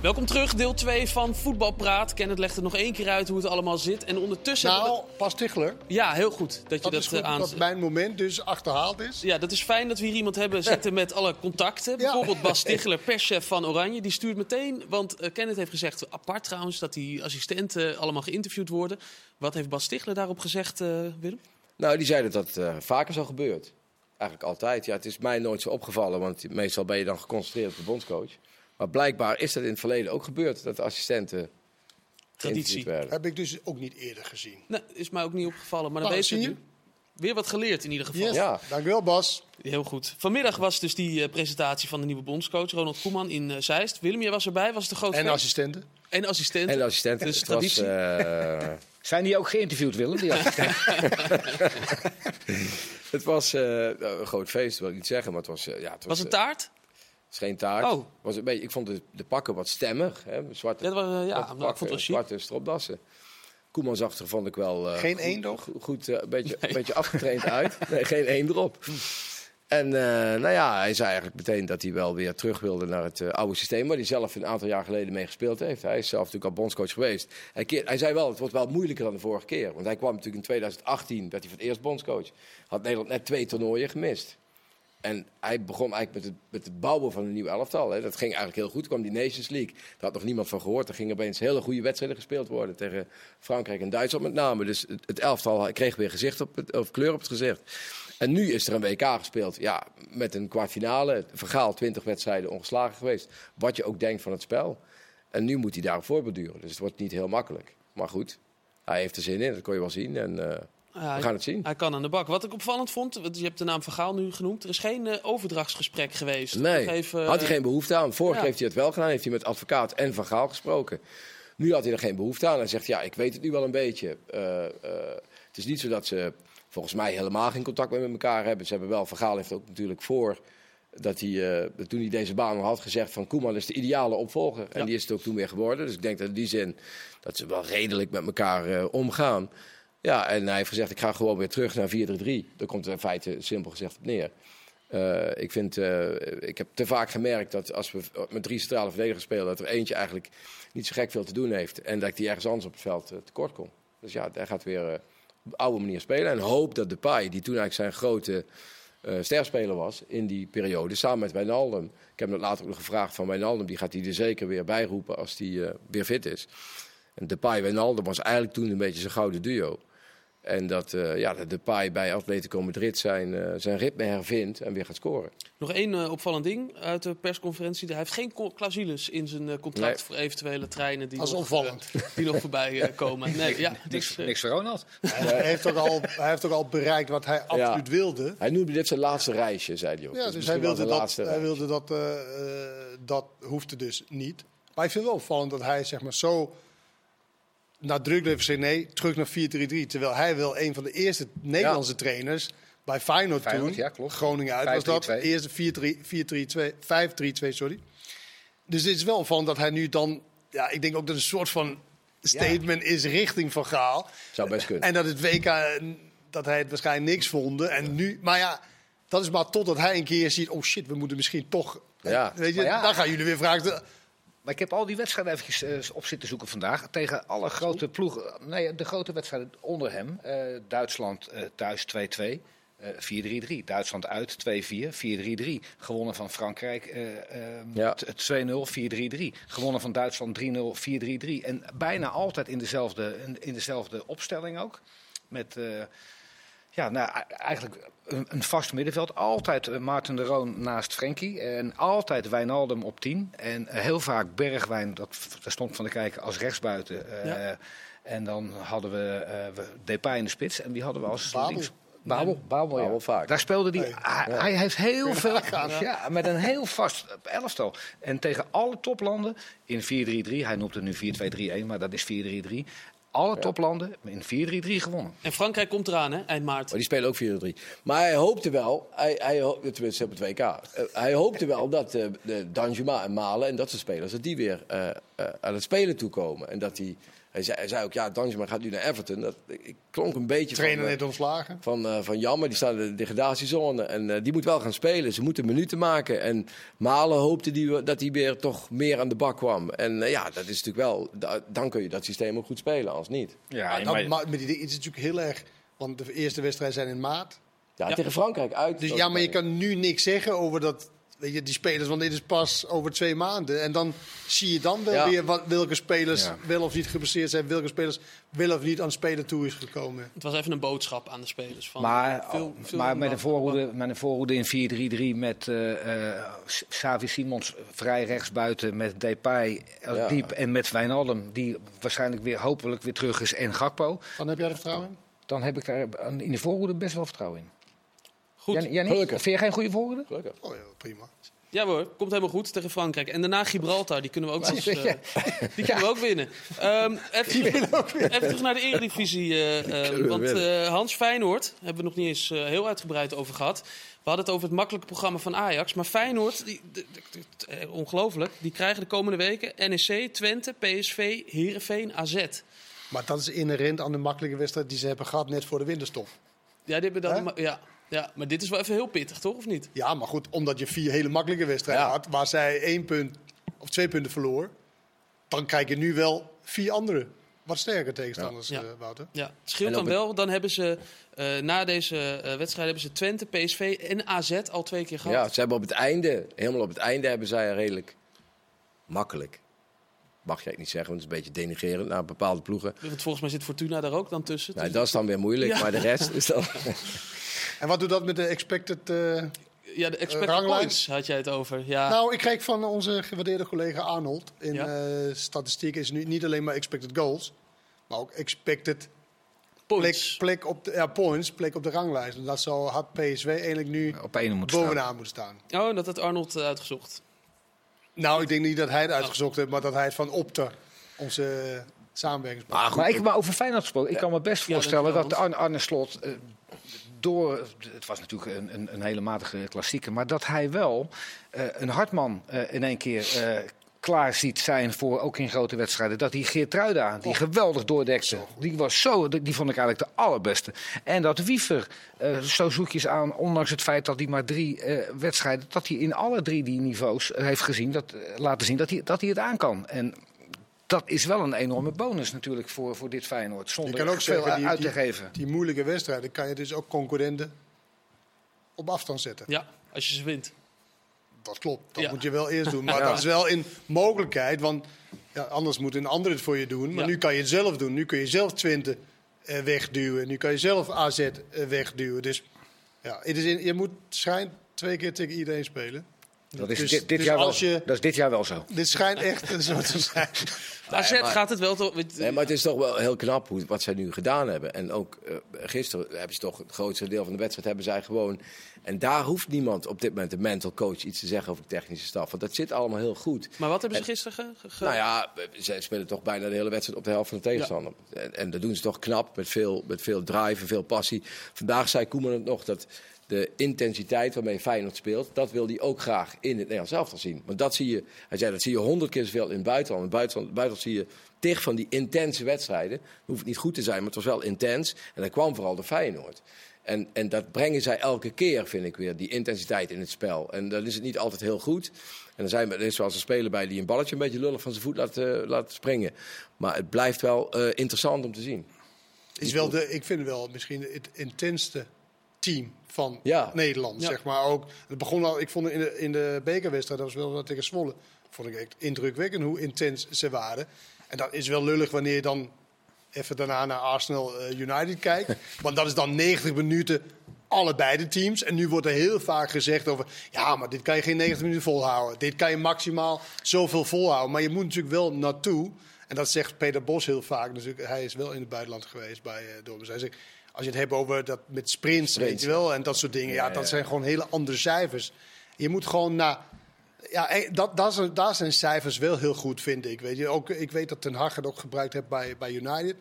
Welkom terug, deel 2 van Voetbalpraat. Kenneth legt er nog één keer uit hoe het allemaal zit. En ondertussen... Nou, pas Tichler. we- Ja, heel goed dat je Dat, dat, is goed eh, aan... dat mijn moment dus achterhaald is. Ja, dat is fijn dat we hier iemand hebben <laughs> zitten met alle contacten. Bijvoorbeeld Bas <laughs> Stichler, perschef van Oranje. Die stuurt meteen, want eh, Kenneth heeft gezegd, apart trouwens, dat die assistenten allemaal geïnterviewd worden. Wat heeft Bas Stichler daarop gezegd, eh, Willem? Nou, die zeiden dat het eh, vaker zo gebeurt. Eigenlijk altijd. Ja, het is mij nooit zo opgevallen, want meestal ben je dan geconcentreerd op de bondscoach. Maar blijkbaar is dat in het verleden ook gebeurd, dat de assistenten Traditie. Heb ik dus ook niet eerder gezien. Nee, is mij ook niet opgevallen, maar dan weten we zie het nu. Weer wat geleerd in ieder geval. Yes. Ja. Dankjewel Bas. Heel goed. Vanmiddag was dus die eh, presentatie van de nieuwe bondscoach, Ronald Koeman, in eh, Zeist. Willem, jij was erbij, was het een groot En assistenten. En assistent. En de assistenten. Dus was, traditie. eh, Zijn die ook geïnterviewd, Willem? Die assistenten? <laughs> <laughs> het was eh, een groot feest, wil ik niet zeggen, maar het was... ja, het was was het taart? Het is geen taart. Oh. Was een beetje, ik vond de, de pakken wat stemmig. Hè? Zwarte, Ja, dat was, eh, ja zwarte nou, ik vond het wel pakken, chic. zwarte stropdassen. Koeman zag er, vond ik wel... eh, Geen goed- eendop? Goed, goed, eh, een, beetje, een beetje afgetraind uit. <laughs> Nee, geen één erop. En eh, nou ja, hij zei eigenlijk meteen dat hij wel weer terug wilde naar het oude systeem. Waar hij zelf een aantal jaar geleden mee gespeeld heeft. Hij is zelf natuurlijk al bondscoach geweest. Hij, keer- hij zei wel, het wordt wel moeilijker dan de vorige keer. Want hij kwam natuurlijk in 2018, dat hij voor het eerst bondscoach. Had Nederland net twee toernooien gemist. En hij begon eigenlijk met het, met het bouwen van een nieuw elftal. Hè. Dat ging eigenlijk heel goed. Kwam die Nations League. Daar had nog niemand van gehoord. Er gingen opeens hele goede wedstrijden gespeeld worden. Tegen Frankrijk en Duitsland met name. Dus het, elftal kreeg weer gezicht op het, of kleur op het gezicht. En nu is er een WK gespeeld. Ja, met een kwartfinale. Vergaal 20 wedstrijden ongeslagen geweest. Wat je ook denkt van het spel. En nu moet hij daarop voorbeduren. Dus het wordt niet heel makkelijk. Maar goed, hij heeft er zin in. Dat kon je wel zien. En eh, Ja, we gaan het zien. Hij kan aan de bak. Wat ik opvallend vond, want je hebt de naam Van Gaal nu genoemd. Er is geen eh, overdrachtsgesprek geweest. Nee, even, had hij eh, geen behoefte aan. Vorig ja. heeft hij het wel gedaan. Heeft hij met advocaat en Van Gaal gesproken. Nu had hij er geen behoefte aan. Hij zegt, ja, ik weet het nu wel een beetje. Uh, het is niet zo dat ze volgens mij helemaal geen contact meer met elkaar hebben. Ze hebben wel, Vergaal heeft ook natuurlijk voor dat hij, uh, toen hij deze baan had gezegd van Koeman is de ideale opvolger. En die is het ook toen weer geworden. Dus ik denk dat in die zin dat ze wel redelijk met elkaar uh, omgaan. Ja, en hij heeft gezegd ik ga gewoon weer terug naar 4-3-3. Daar komt het in feite simpel gezegd op neer. Uh, ik, vind, ik heb te vaak gemerkt dat als we met drie centrale verdedigers spelen, dat er eentje eigenlijk niet zo gek veel te doen heeft. En dat die ergens anders op het veld tekort komt. Dus ja, hij gaat weer op oude manier spelen. En hoop dat de Pai, die toen eigenlijk zijn grote uh, sterspeler was in die periode, samen met Wijnaldum. Ik heb hem later ook nog gevraagd van Wijnaldum, die gaat hij er zeker weer bij roepen als uh, weer fit is. En Depay Wijnaldum was eigenlijk toen een beetje zijn gouden duo. En dat, uh, ja, de Depay bij Atletico Madrid zijn, uh, zijn ritme hervindt en weer gaat scoren. Nog één uh, opvallend ding uit de persconferentie. Hij heeft geen clausules in zijn contract nee. voor eventuele treinen die, nog, die nog voorbij komen. <laughs> Nee, ja, niks, dus, niks voor Ronald. Hij, heeft ook al, hij heeft ook al bereikt wat hij absoluut ja. wilde. Hij noemde dit zijn laatste reisje, zei hij ook. Ja, dus, dus hij wilde, dat, hij wilde dat, dat hoefde dus niet. Maar ik vind het wel opvallend dat hij zeg maar zo nadrukkelijk heeft gezegd nee, terug naar 4-3-3. Terwijl hij wel een van de eerste Nederlandse ja. trainers bij Feyenoord, Feyenoord toen, ja, klopt. Groningen uit, 5, was dat. 2. Eerste 4-3-2, sorry. Dus het is wel van dat hij nu dan, ja, ik denk ook dat een soort van statement ja. is richting Van Gaal. Zou best kunnen. En dat het WK, dat hij het waarschijnlijk niks vond. En nu, maar ja, dat is maar totdat hij een keer ziet, oh shit, we moeten misschien toch... Ja. Weet je, dan gaan jullie weer vragen... Maar ik heb al die wedstrijden eventjes uh, op zitten zoeken vandaag. Tegen alle grote ploegen. Nee, de grote wedstrijden onder hem. Uh, Duitsland uh, thuis 2-2. 4-3-3. Duitsland uit 2-4. 4-3-3. Gewonnen van Frankrijk ja. 2-0. 4-3-3. Gewonnen van Duitsland 3-0. 4-3-3. En bijna altijd in dezelfde, in, in dezelfde opstelling ook. Met ja, nou, eigenlijk een, een, vast middenveld. Altijd uh, Maarten de Roon naast Frenkie. En altijd Wijnaldum op 10. En uh, heel vaak Bergwijn, dat, daar stond van de kijken als rechtsbuiten. Uh, ja. En dan hadden we, we Depay in de spits. En wie hadden we als Babel. links? Babel, Babel, ja. Babel vaak. Daar speelde. Hij, hij, heeft heel veel. <laughs> Ja, met een heel vast elftal. En tegen alle toplanden in 4-3-3. Hij noemt het nu 4-2-3-1, maar dat is 4-3-3 alle ja. toplanden in 4-3-3 gewonnen. En Frankrijk komt eraan, hè, eind maart. Maar die spelen ook 4-3. Maar hij hoopte wel, hij, hij, tenminste op het WK, uh, hij hoopte wel dat uh, de Danjuma en Malen en dat soort spelers, dat die weer uh, aan het spelen toekomen. En dat die, hij, zei, hij zei ook, ja, Danjuma gaat nu naar Everton. Dat ik klonk een beetje Trainer van... net ontslagen. Van, van Jammer, die staat in de degradatiezone. En die moet wel gaan spelen. Ze moeten minuten maken. En Malen hoopte die, dat hij weer toch meer aan de bak kwam. En ja, dat is natuurlijk wel... Dan kun je dat systeem ook goed spelen, als niet. Ja, ja dan, maar met die, het is natuurlijk heel erg... Want de eerste wedstrijden zijn in maart. Ja, ja. tegen Frankrijk uit. Dus ja, maar je kan nu niks zeggen over dat weet je, die spelers, want dit is pas over twee maanden. En dan zie je dan wel ja. weer wat, welke spelers ja. wel of niet geblesseerd zijn, welke spelers wel of niet aan spelen toe is gekomen. Het was even een boodschap aan de spelers. Van maar veel, veel maar met, een voorhoede, met een voorhoede in 4-3-3 met uh, uh, Xavi Simons vrij rechtsbuiten, met Depay ja. diep en met Wijnaldum, die waarschijnlijk weer hopelijk weer terug is, en Gakpo. Dan heb jij er vertrouwen in? Dan heb ik daar in de voorhoede best wel vertrouwen in. Goed. Jan, vind je geen goede volgende? Gelukkig. Oh ja, prima. Ja hoor, komt helemaal goed tegen Frankrijk. En daarna Gibraltar, die kunnen we ook, dus, <laughs> uh, die kunnen we ook winnen. Um, even, ook winnen. even terug naar de eredivisie. Uh, uh, want Hans Feyenoord, hebben we nog niet eens heel uitgebreid over gehad. We hadden het over het makkelijke programma van Ajax. Maar Feyenoord, die, ongelooflijk, die krijgen de komende weken NEC, Twente, PSV, Heerenveen, AZ. Maar dat is inherent aan de makkelijke wedstrijd die ze hebben gehad net voor de winterstop. Ja, die hebben dan, ja. Ja, maar dit is wel even heel pittig, toch? Of niet? Ja, maar goed, omdat je vier hele makkelijke wedstrijden ja. had, waar zij één punt of twee punten verloor, dan krijg je nu wel vier andere wat sterker tegenstanders, ja. Uh, Wouter. Ja, het scheelt dan wel. Dan hebben ze uh, na deze uh, wedstrijd hebben ze Twente, PSV en AZ al twee keer gehad. Ja, ze hebben op het einde, helemaal op het einde hebben zij redelijk makkelijk. Mag jij niet zeggen, want het is een beetje denigrerend naar bepaalde ploegen. Want volgens mij zit Fortuna daar ook dan tussen. Nee, dat is dan weer moeilijk, ja. maar de rest is dan... <laughs> En wat doet dat met de expected uh, Ja, de expected points had jij het over. Ja. Nou, ik kreeg van onze gewaardeerde collega Arnold. In ja. uh, statistiek is nu niet alleen maar expected goals, maar ook expected points. Plek, plek op de, ja, points, plek op de ranglijst. En dat zou, had PSV eigenlijk nu op één moet bovenaan staan. moeten staan. Oh, dat had Arnold uitgezocht. Nou, ik denk niet dat hij het uitgezocht heeft, maar dat hij het van Opta onze samenwerking. Maar, goed, maar, ik, maar over Feyenoord gesproken, ik kan me best voorstellen dat Arne, Arne Slot... Uh, door, het was natuurlijk een, een, een hele matige klassieker, maar dat hij wel uh, een hartman uh, in één keer klaar ziet zijn voor ook in grote wedstrijden. Dat die Geertruida, die geweldig doordekte, die was zo, die vond ik eigenlijk de allerbeste. En dat Wiever, uh, zo zoekjes aan, ondanks het feit dat hij maar drie uh, wedstrijden, dat hij in alle drie die niveaus heeft gezien, dat, uh, laten zien dat hij, dat hij het aan kan. En dat is wel een enorme bonus natuurlijk voor, voor dit Feyenoord. Zonder je kan ook veel zeggen, die, uit te geven. Die, die moeilijke wedstrijden kan je dus ook concurrenten op afstand zetten. Ja, als je ze wint dat klopt. Dat moet je wel eerst doen. <laughs> Maar dat is wel in mogelijkheid. Want ja, anders moet een ander het voor je doen. Maar nu kan je het zelf doen. Nu kun je zelf Twente uh, wegduwen. Nu kan je zelf AZ uh, eh, wegduwen. Dus ja, het is in, je moet schijnt twee keer tegen iedereen spelen. Dat is, dus, dit, dit dus jaar wel, je, dat is dit jaar wel zo. Dit schijnt echt zo te zijn. AZ nee, gaat het wel toch... Nee, maar het is toch wel heel knap hoe, wat zij nu gedaan hebben. En ook uh, gisteren hebben ze toch het grootste deel van de wedstrijd hebben zij gewoon en daar hoeft niemand op dit moment, de mental coach, iets te zeggen over de technische staf. Want dat zit allemaal heel goed. Maar wat hebben ze gisteren ge Nou ja, ze spelen toch bijna de hele wedstrijd op de helft van de tegenstander. En, en, dat doen ze toch knap, met veel, met veel drive en veel passie. Vandaag zei Koeman het nog, dat de intensiteit waarmee Feyenoord speelt, dat wil hij ook graag in het Nederlands elftal zien. Want dat zie je, hij zei, dat zie je honderd keer zoveel in het buitenland. In het buitenland, buitenland zie je tig van die intense wedstrijden. Het hoeft niet goed te zijn, maar het was wel intens. En dat kwam vooral de Feyenoord. En, en dat brengen zij elke keer, vind ik weer, die intensiteit in het spel. En dan is het niet altijd heel goed. En dan zijn er zoals een speler bij die een balletje een beetje lullig van zijn voet laat, uh, laat springen. Maar het blijft wel uh, interessant om te zien. Is wel de, ik vind wel misschien het intenste team van ja. Nederland, ja. zeg maar. Ook, het begon al, ik vond in de, in de bekerwedstrijd, dat was wel wat tegen Zwolle, vond ik echt indrukwekkend hoe intens ze waren. En dat is wel lullig wanneer je dan even daarna naar Arsenal uh, United kijkt. <laughs> Want dat is dan 90 minuten allebei de teams. En nu wordt er heel vaak gezegd over... ja, maar dit kan je geen 90 minuten volhouden. Dit kan je maximaal zoveel volhouden. Maar je moet natuurlijk wel naartoe. En dat zegt Peter Bos heel vaak. Natuurlijk, hij is wel in het buitenland geweest bij uh, Dortmund. Hij zegt, als je het hebt over dat met sprints, weet je wel... en dat soort dingen, ja, dat zijn gewoon hele andere cijfers. Je moet gewoon naar ja, eh, dat, dat zijn, daar zijn cijfers wel heel goed, vind ik. Weet je, ook, ik weet dat Ten Hag het ook gebruikt heeft bij, bij United.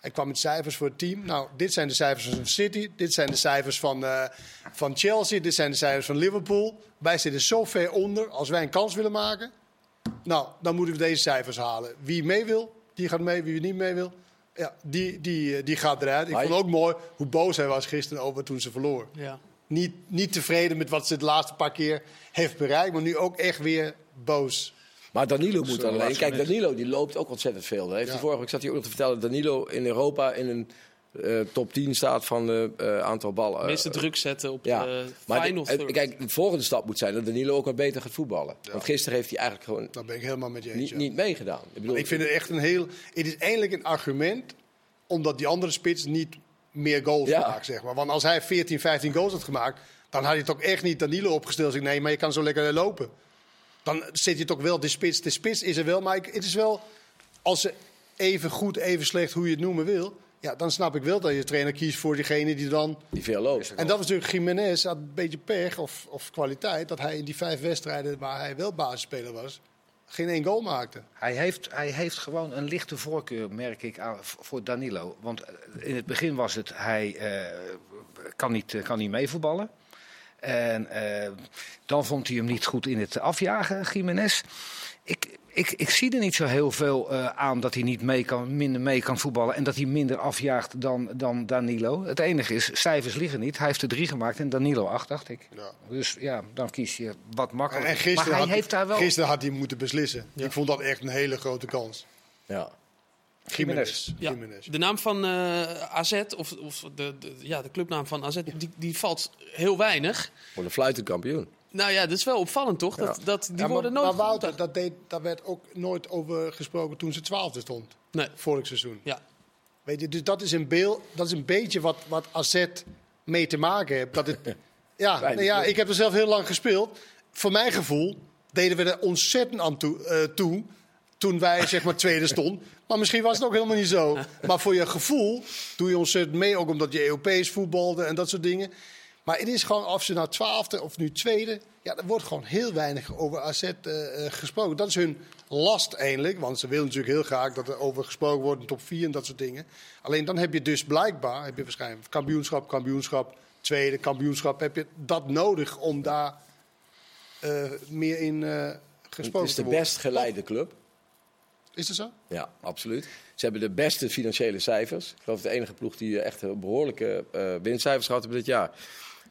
Hij kwam met cijfers voor het team. Nou, dit zijn de cijfers van City. Dit zijn de cijfers van, uh, van Chelsea. Dit zijn de cijfers van Liverpool. Wij zitten zo ver onder. Als wij een kans willen maken, nou, dan moeten we deze cijfers halen. Wie mee wil, die gaat mee. Wie niet mee wil, ja, die, die, eh, die gaat eruit. Ik vond ook mooi hoe boos hij was gisteren over toen ze verloor. Ja niet, niet tevreden met wat ze de laatste paar keer heeft bereikt. Maar nu ook echt weer boos. Maar Danilo moet alleen. Kijk, Danilo die loopt ook ontzettend veel. Heeft ja. vorige week zat hij ook nog te vertellen dat Danilo in Europa in een uh, top 10 staat van het uh, aantal ballen. Meeste druk zetten op ja. de maar final de, Kijk, de volgende stap moet zijn dat Danilo ook wat beter gaat voetballen. Ja. Want gisteren heeft hij eigenlijk gewoon dat ben ik helemaal met je eens, niet, niet meegedaan. Ik, bedoel, ik vind het echt een heel... Het is eindelijk een argument omdat die andere spits niet meer goals maakt, zeg maar. Want als hij 14, 15 goals had gemaakt dan had je toch echt niet Danilo opgesteld. Zeg, nee, maar je kan zo lekker lopen. Dan zit je toch wel de spits. De spits is er wel, maar het is wel... Als ze even goed, even slecht, hoe je het noemen wil... Ja, dan snap ik wel dat je trainer kiest voor diegene die dan... Die veel loopt. En dat was natuurlijk Jiménez, had een beetje pech of, of kwaliteit... dat hij in die vijf wedstrijden waar hij wel basisspeler was... geen één goal maakte. Hij heeft, hij heeft gewoon een lichte voorkeur, merk ik, voor Danilo. Want in het begin was het, hij uh, kan, niet, kan niet meevoetballen. En uh, dan vond hij hem niet goed in het afjagen, Jiménez. Ik, ik, ik zie er niet zo heel veel uh, aan dat hij niet mee kan, minder mee kan voetballen. En dat hij minder afjaagt dan, dan Danilo. Het enige is, cijfers liggen niet. Hij heeft er drie gemaakt en Danilo acht, dacht ik. Ja. Dus ja, dan kies je wat makkelijker. En gisteren, maar hij had, heeft daar wel... gisteren had hij moeten beslissen. Ja. Ik vond dat echt een hele grote kans. Ja. Jiménez. Ja, de naam van uh, AZ, of, of de, de, ja, de clubnaam van AZ, die, die valt heel weinig. Voor de fluitenkampioen. Nou ja, dat is wel opvallend toch? Dat, dat, die worden nooit maar Wouter, dat deed, daar werd ook nooit over gesproken toen ze twaalfde stond. Nee. Vorig seizoen. Ja. Weet je, dus dat is een, beeld, dat is een beetje wat, wat AZ mee te maken heeft. Dat het, <laughs> ja, nou ja, ik heb er zelf heel lang gespeeld. Voor mijn gevoel deden we er ontzettend aan toe, uh, toe toen wij zeg maar tweede <laughs> stond. Maar misschien was het ook helemaal niet zo. Maar voor je gevoel doe je ontzettend mee, ook omdat je Europees voetbalde en dat soort dingen. Maar het is gewoon, of ze nou twaalfde of nu tweede... Ja, er wordt gewoon heel weinig over AZ eh, eh, gesproken. Dat is hun last eigenlijk. Want ze willen natuurlijk heel graag dat er over gesproken wordt in top 4 en dat soort dingen. Alleen dan heb je dus blijkbaar, heb je waarschijnlijk kampioenschap, kampioenschap, tweede kampioenschap. Heb je dat nodig om daar eh, meer in gesproken Het is te de worden. best geleide club. Is dat zo? Ja, absoluut. Ze hebben de beste financiële cijfers. Ik geloof de enige ploeg die echt behoorlijke eh, winstcijfers gehad hebben dit jaar.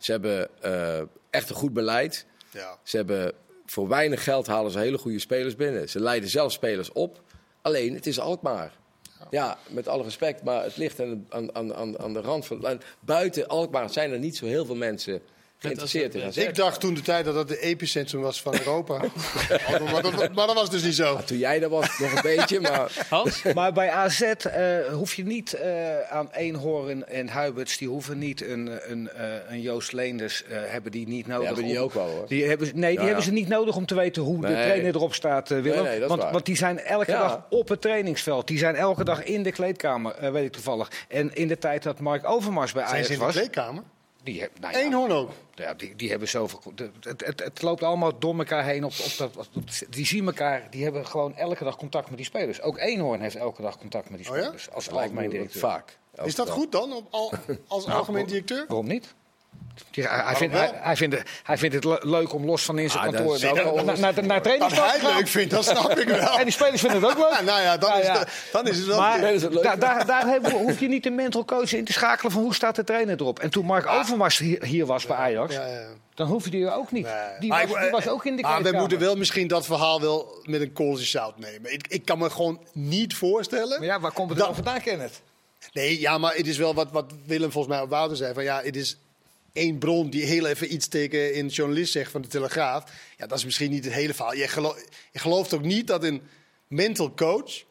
Ze hebben eh, echt een goed beleid. Ja. Ze hebben voor weinig geld halen ze hele goede spelers binnen. Ze leiden zelf spelers op. Alleen, het is Alkmaar. Ja, met alle respect, maar het ligt aan, aan, aan, aan- de rand van... Buiten Alkmaar zijn er niet zo heel veel mensen geïnteresseerd in. AZ. AZ. Ik dacht toen de tijd dat dat de epicentrum was van Europa. <laughs> maar, dat, maar dat was dus niet zo. Toen jij daar was, nog een beetje, maar... <laughs> Hans? Maar bij AZ eh, hoef je niet eh, aan Eenhoorn en Huiberts, die hoeven niet een, een, eh, een Joost Leenders, eh, hebben die niet nodig. hebben die om- ook wel, hoor. Die hebben, ze- nee, die Ja, hebben ja. ze niet nodig om te weten hoe de trainer erop staat, Willem. Nee, nee, want, waar. want die zijn elke Ja. dag op het trainingsveld. Die zijn elke dag in de kleedkamer, weet ik toevallig. En in de tijd dat Mark Overmars bij Zijn Ajax ze in de was... kleedkamer? Die, heb- nou ja, Eenhoorn ook. ja, die, die hebben zoveel. Het, het, het loopt allemaal door elkaar heen. Op, op dat, op- die zien elkaar. Die hebben gewoon elke dag contact met die spelers. Ook Eenhoorn heeft elke dag contact met die Oh ja? spelers. Als algemeen directeur. Vaak. Is dat goed dan, op al, als <laughs> Nou, algemeen directeur? Waarom niet? Die- hij, hij, vindt, wel? hij, hij, vindt het, hij vindt het le- leuk om los van in zijn Ah, kantoor dat- naar, dat- trainingsveld te hij leuk vindt, dat snap ik wel. <laughs> En die spelers vinden het ook leuk. Ja, <laughs> nou ja, dan, Nou is, ja. het- dan is het wel... Maar Dan is het leuk. daar, daar, hoef je niet de mental coach in te schakelen van hoe staat de trainer erop. En toen Mark Overmars hier, hier was bij Ajax, ja, ja. dan hoef je die ook niet. Nee. Die, Maar was, ik- die was ook in de Maar we moeten wel misschien dat verhaal wel met een korreltje zout nemen. Ik, ik kan me gewoon niet voorstellen... Maar ja, waar komt het Dat- dan vandaan, Kenneth? Nee, ja, maar het is wel wat, wat Willem volgens mij op Wouter zei. Van ja, het is één bron die heel even iets tegen een journalist zegt van de Telegraaf. Ja, dat is misschien niet het hele verhaal. Je, gelo je gelooft ook niet dat een mental coach,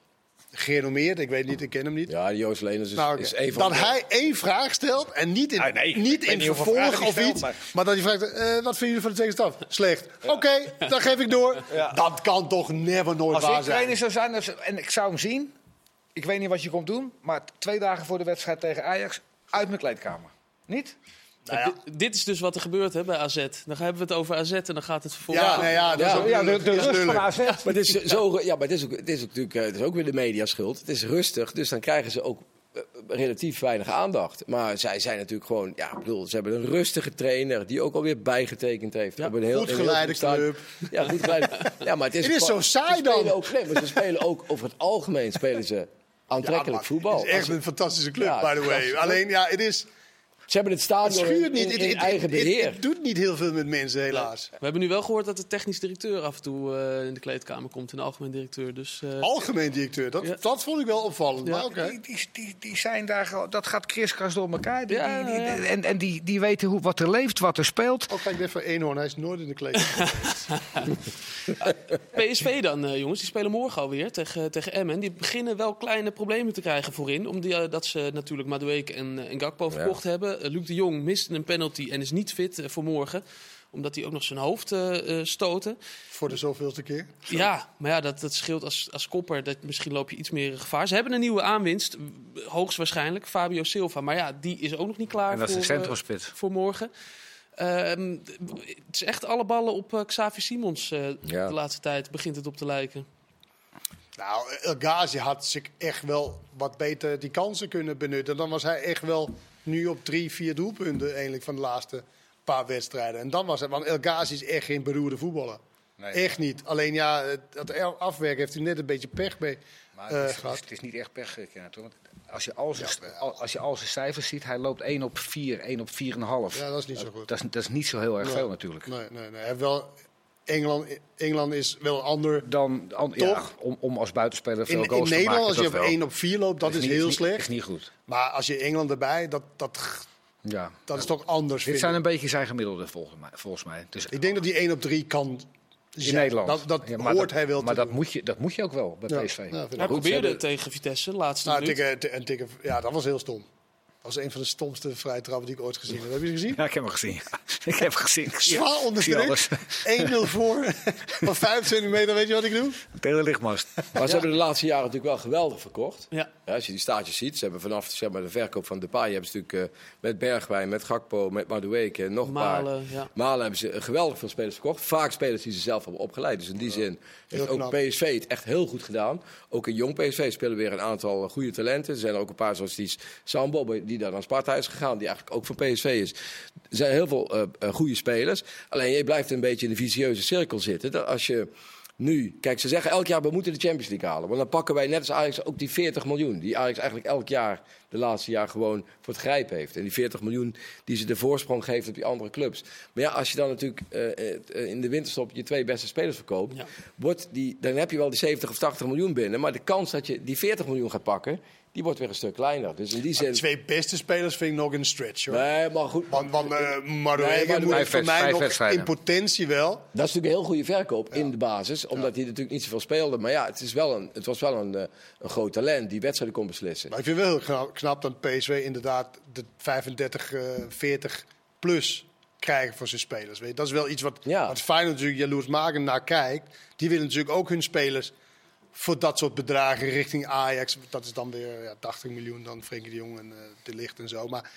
gerenommeerd, ik weet niet, ik ken hem niet. Ja, Joost Leners is, Nou, oké, is een van dat hij één vraag stelt en niet in, Ah, nee, ik niet in niet vervolg of stelt, iets. maar- Maar, dat hij vraagt, eh, wat vinden jullie van de tegenstaf? Slecht. Oké, dan geef ik door. <laughs> Ja. Dat kan toch never nooit Als waar ik zijn? trainer zou zijn dus- en ik zou hem zien, ik weet niet wat je komt doen, maar twee dagen voor de wedstrijd tegen Ajax, uit mijn kleedkamer. Niet? Nou ja. Dit- Dit is dus wat er gebeurt hè, bij AZ. Dan hebben we het over AZ en dan gaat het vervolgens... Ja, nee, ja, dat is Ja. ook Ja, de, rust van. AZ. Maar het is, zo, ja, maar het is, ook, het is ook natuurlijk eh, het is ook weer de media schuld. Het is rustig, dus dan krijgen ze ook eh, relatief weinig aandacht. Maar zij zijn natuurlijk gewoon, ja, ik bedoel, ze hebben een rustige trainer die ook alweer bijgetekend heeft. Ja, op een heel, goed een heel geleide stadion. Ja, goed geleide. Ja, maar het is, <laughs> Het is zo saai ze spelen dan. Ook, nee, maar ze spelen ook over het algemeen spelen ze <laughs> aantrekkelijk Ja, voetbal. Het is echt een fantastische club, Ja, by the way. Alleen, ja, het is... ze hebben het Het stadion schuurt in, niet. in, Het- in het- eigen het- beheer. Het doet niet heel veel met mensen, helaas. We hebben nu wel gehoord dat de technisch directeur af en toe eh, in de kleedkamer komt. En de algemeen directeur. Dus eh, Algemeen directeur, dat, Ja. dat vond ik wel opvallend. Ja. Maar. Die, die, die, die zijn daar, gewoon- dat gaat kriskras door elkaar. Die, Ja, die, die- ja, ja. En, en die, die weten hoe, wat er leeft, wat er speelt. Ook kijk net voor Eenhoorn, hij is nooit in de kleding. <laughs> PSV dan, eh, jongens. Die spelen morgen alweer tegen, tegen Emmen. Die beginnen wel kleine problemen te krijgen voorin. Omdat ze natuurlijk Madueke en, eh, en Gakpo verkocht hebben. Eh, Luc de Jong miste een penalty en is niet fit eh, voor morgen. Omdat hij ook nog zijn hoofd eh stoten. voor de zoveelste keer. Ja, maar ja, dat, dat scheelt als, als kopper. Dat, misschien loop je iets meer gevaar. Ze hebben een nieuwe aanwinst, hoogstwaarschijnlijk, Fabio Silva. Maar ja, die is ook nog niet klaar En dat is voor, de eh, centrumspits. voor morgen. Ehm, het is echt alle ballen op Xavi Simons eh, Ja. de laatste tijd, begint het op te lijken. Nou, El Ghazi had zich echt wel wat beter die kansen kunnen benutten. Dan was hij echt wel nu op drie, vier doelpunten eigenlijk van de laatste paar wedstrijden. En dan was het, want El Ghazi is echt geen beroerde voetballer. Nee. Echt niet. Alleen ja, het afwerken heeft hij net een beetje pech mee Maar eh, het, is, het is niet echt pech, Kenneth, hoor. Want Als je, al zijn, al- als je al zijn cijfers ziet, hij loopt 1 op 4, 1 op 4,5. Ja, dat is niet zo goed. Dat is, dat is niet zo heel erg Nee. veel natuurlijk. Nee, nee, nee. Hij heeft wel, Engeland, Engeland is wel ander. Dan, an- ja, om, om als buitenspeler veel In, in goals te Nederland, maken, als je dat op wel. 1 op 4 loopt, dat is, niet- heel slecht. is niet goed. Maar als je Engeland erbij, dat, dat, Ja. dat is toch anders. Dit zijn een beetje zijn gemiddelde volgens mij. Volgens mij. Dus Ik denk dat die 1 op 3 kan in zijn. Nederland. Dat, dat Ja, hoort dat- hij wel Maar te dat doen. moet, je, dat moet je ook wel bij Ja, PSV. ja, Hij goed. probeerde tegen Vitesse, laatste Nou, minuut. tikken, tikken, ja, dat was heel stom. Was een van de stomste vrije trappen die ik ooit gezien heb. Heb je ze gezien? Ja, ik heb hem gezien. <laughs> ik heb gezien. <laughs> Zwaar onder zie druk. alles. <laughs> 1-0 voor. Van 25 meter, weet je wat ik doe? Het hele lichtmast. Maar ze hebben de laatste jaren natuurlijk wel geweldig verkocht. Ja. Ja, als je die staartjes ziet, ze hebben vanaf zeg maar, de verkoop van Depay hebben ze natuurlijk eh, met Bergwijn, met Gakpo, met Madueke en nog een paar. Malen, ja. Malen hebben ze geweldig veel spelers verkocht. Vaak spelers die ze zelf hebben opgeleid. Dus in die zin heeft ook. PSV het echt heel goed gedaan. Ook in jong PSV spelen weer een aantal goede talenten. Er zijn er ook een paar zoals die Sambo, die daar naar Sparta is gegaan, die eigenlijk ook van PSV is. Er zijn heel veel eh, goede spelers. Alleen je blijft een beetje in de vicieuze cirkel zitten. Dat als je nu, kijk, ze zeggen elk jaar we moeten de Champions League halen. Want dan pakken wij net als Ajax ook die 40 miljoen. Die Ajax eigenlijk elk jaar, de laatste jaar, gewoon voor het grijpen heeft. En die 40 miljoen die ze de voorsprong geeft op die andere clubs. Maar ja, als je dan natuurlijk eh, in de winterstop je twee beste spelers verkoopt, Ja. wordt die, dan heb je wel die 70 of 80 miljoen binnen. Maar de kans dat je die 40 miljoen gaat pakken, die wordt weer een stuk kleiner. Dus in die De zin. twee beste spelers vind ik nog een stretch, hoor. Nee, maar goed. Want, want uh, Nee, Madueke moet vijf voor mij vijf nog wedstrijden. in potentie wel. Dat is natuurlijk een heel goede verkoop in de basis. Omdat hij natuurlijk niet zoveel speelde. Maar ja, het, is wel een, het was wel een, eh, een groot talent die wedstrijden kon beslissen. Maar ik vind wel heel knap, dat PSV inderdaad de 35, eh 40 plus krijgen voor zijn spelers. Weet je? Dat is wel iets wat, Ja. wat Feyenoord natuurlijk jaloersmakend naar kijkt. Die willen natuurlijk ook hun spelers voor dat soort bedragen richting Ajax. Dat is dan weer ja, 80 miljoen, dan Frenkie de Jong en eh, De Ligt en zo. Maar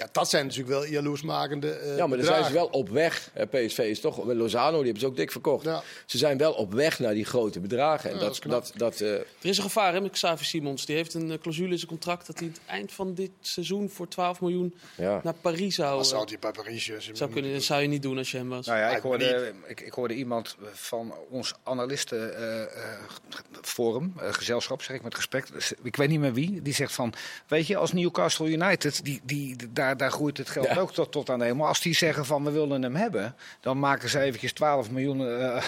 ja, dat zijn natuurlijk wel jaloersmakende eh Ja, maar dan zijn ze wel op weg. Eh, PSV is toch, met Lozano, die hebben ze ook dik verkocht. Ja. Ze zijn wel op weg naar die grote bedragen. En Ja, dat dat, dat, dat, eh, Er is een gevaar hè, met Xavi Simons. Die heeft een eh, clausule in zijn contract dat hij het eind van dit seizoen voor 12 miljoen ja. naar Parijs zou, Dat eh, zou die bij Paris eh, zou kunnen. Dat zou je niet doen als je hem was. Nou ja, ik hoorde, ik, ik hoorde iemand van ons analistenforum, eh gezelschap, zeg ik met respect. Ik weet niet meer wie. Die zegt van, weet je, als Newcastle United, die, die, daar, daar groeit het geld Ja. ook tot, tot aan de hemel. Als die zeggen van, we willen hem hebben, dan maken ze eventjes 12 miljoen. eh,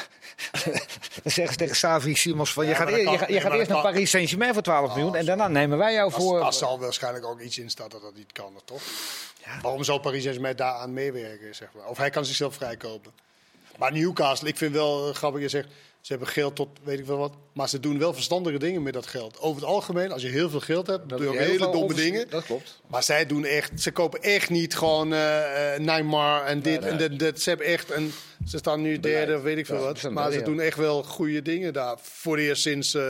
<laughs> dan zeggen ze tegen Savi Simons van, je gaat, eer- je, kan- gaat- je nee, gaat maar eerst naar Paris Saint-Germain voor 12 miljoen en daarna nemen wij jou Als, voor... als zal waarschijnlijk ook iets in staat dat dat niet kan, toch? Waarom zou Paris Saint-Germain daaraan meewerken, zeg maar? Of hij kan zichzelf vrijkopen. Maar Newcastle, ik vind wel eh, grappig, je zegt, ze hebben geld tot weet ik wel wat. Maar ze doen wel verstandige dingen met dat geld. Over het algemeen, als je heel veel geld hebt, Dat doe je ook heel hele veel domme onvers- dingen. Dat klopt. Maar zij doen echt, ze kopen echt niet gewoon eh, eh, Neymar en dit en dat, dat. Ze hebben echt een, ze staan nu derde of weet ik veel Ja, wat. Maar ze ja. doen echt wel goede dingen daar. Voor het eerst sinds, eh,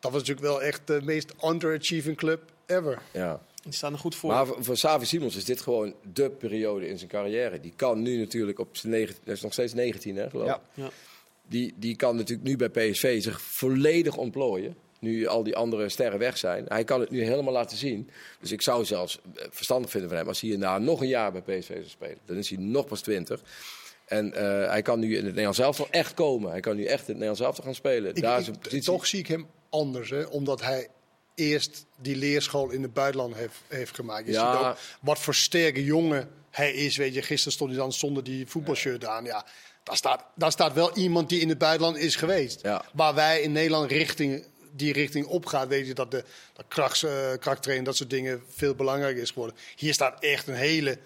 dat was natuurlijk wel echt de meest underachieving club ever. ja. Die staan er goed voor. Maar voor, voor Savi Simons is dit gewoon de periode in zijn carrière. Die kan nu natuurlijk op zijn 19, hij is nog steeds 19, hè, geloof ik. Ja. ja. Die, die kan natuurlijk nu bij PSV zich volledig ontplooien. Nu al die andere sterren weg zijn. Hij kan het nu helemaal laten zien. Dus ik zou zelfs eh, verstandig vinden van hem als hij hierna nog een jaar bij PSV zou spelen. Dan is hij nog pas 20. En eh, hij kan nu in het Nederlands elftal echt komen. Hij kan nu echt in het Nederlands elftal gaan spelen. Ik, Daar is een toch zie ik hem anders, hè? omdat hij eerst die leerschool in het buitenland heeft, heeft gemaakt. Je Ja. ziet ook wat voor sterke jongen hij is. Weet je, gisteren stond hij dan zonder die voetbalshirt aan. Ja, daar staat, daar staat wel iemand die in het buitenland is geweest. Ja. Waar wij in Nederland richting, die richting opgaan, weet je dat de dat krachts, eh, krachttraining, dat soort dingen veel belangrijker is geworden. Hier staat echt een hele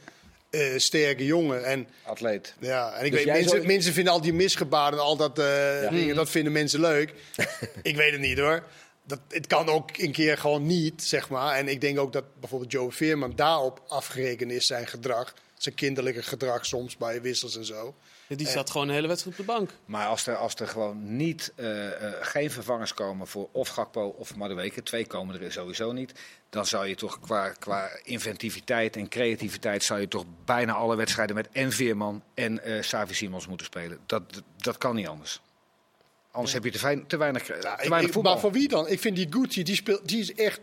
eh, sterke jongen. En Atleet. ja, en ik Dus weet, mensen, zou- mensen vinden al die misgebaren en al dat eh, dingen, dat vinden mensen leuk. <laughs> ik weet het niet hoor. Dat, het kan ook een keer gewoon niet, zeg maar. En ik denk ook dat bijvoorbeeld Joe Veerman daarop afgerekend is, zijn gedrag. Zijn kinderlijke gedrag soms bij wissels en zo. Die zat gewoon een hele wedstrijd op de bank. Maar als er, als er gewoon niet, eh, eh, geen vervangers komen voor of Gakpo of Madueke, twee komen er sowieso niet, dan zou je toch qua, qua inventiviteit en creativiteit zou je toch bijna alle wedstrijden met en Veerman en eh Savi Simons moeten spelen. Dat, dat kan niet anders. Anders heb je te, fijn- te weinig, eh, te weinig ik- voetbal. maar voor wie dan? Ik vind die Gucci, die, speelt, die is echt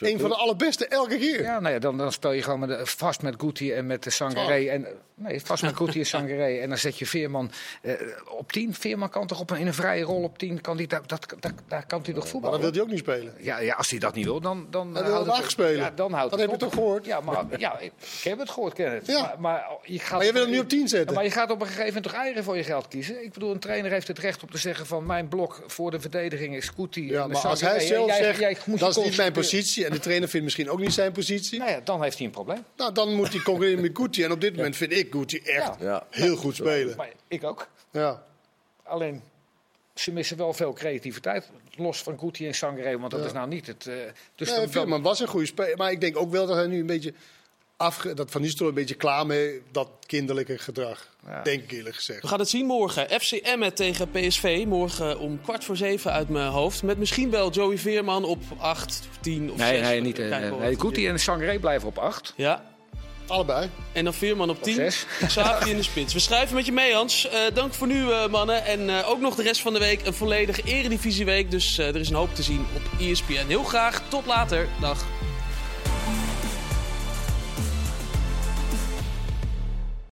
een van de allerbeste elke keer. Ja, nou ja, dan, dan speel je gewoon met de, vast met Guti en met de Sangaré. En, nee, vast met Guti en Sangaré. En dan zet je Veerman eh, op 10. Veerman kan toch op een, in een vrije rol op 10. Kan die, dat, dat, dat, daar kan hij toch Maar voetballen? dat wil hij ook niet spelen. Ja, ja, als hij dat niet wil, dan... dan Hij wil afspelen. Ja, dan houdt Dat heb je op. toch gehoord? Ja, maar, ja ik, ik heb het gehoord, Kenneth. Ja. Maar, maar, je gaat Maar je wil hem nu op 10 zetten. Maar je gaat op een gegeven moment toch eigen voor je geld kiezen? Ik bedoel, een trainer heeft het recht om te zeggen van... mijn blok voor de verdediging is Guti Ja, en maar als hij zelf Jij- zegt, jij je dat is niet mijn concentreren. Positie... en de trainer vindt misschien ook niet zijn positie... Nou ja, dan heeft hij een probleem. Nou, dan moet hij concurreren met Gucci. En op dit moment vind ik Gucci echt Ja. Ja. heel goed spelen. Maar ik ook. Ja. Alleen, ze missen wel veel creativiteit. Los van Guti en Sangre, want dat Ja. is nou niet het. eh, dus Nee, dan- was een goede speler. Maar ik denk ook wel dat hij nu een beetje afge... Dat Van Nistelrooy een beetje klaar mee dat kinderlijke gedrag. Ja. Denk ik eerlijk gezegd. We gaan het zien morgen. FC Emmen tegen PSV. Morgen om kwart voor zeven uit mijn hoofd. Met misschien wel Joey Veerman op 8, 10 of 6. Nee, nee, niet. eh, nee, Guti en Sangre blijven op 8. Ja, Allebei. en dan Veerman op 10. zes. Xavi in de spits. We schrijven met je mee, Hans. Eh, dank voor nu, eh, mannen. En eh, ook nog de rest van de week een volledige eredivisieweek. Dus eh, er is een hoop te zien op ESPN. Heel graag. Tot later. Dag.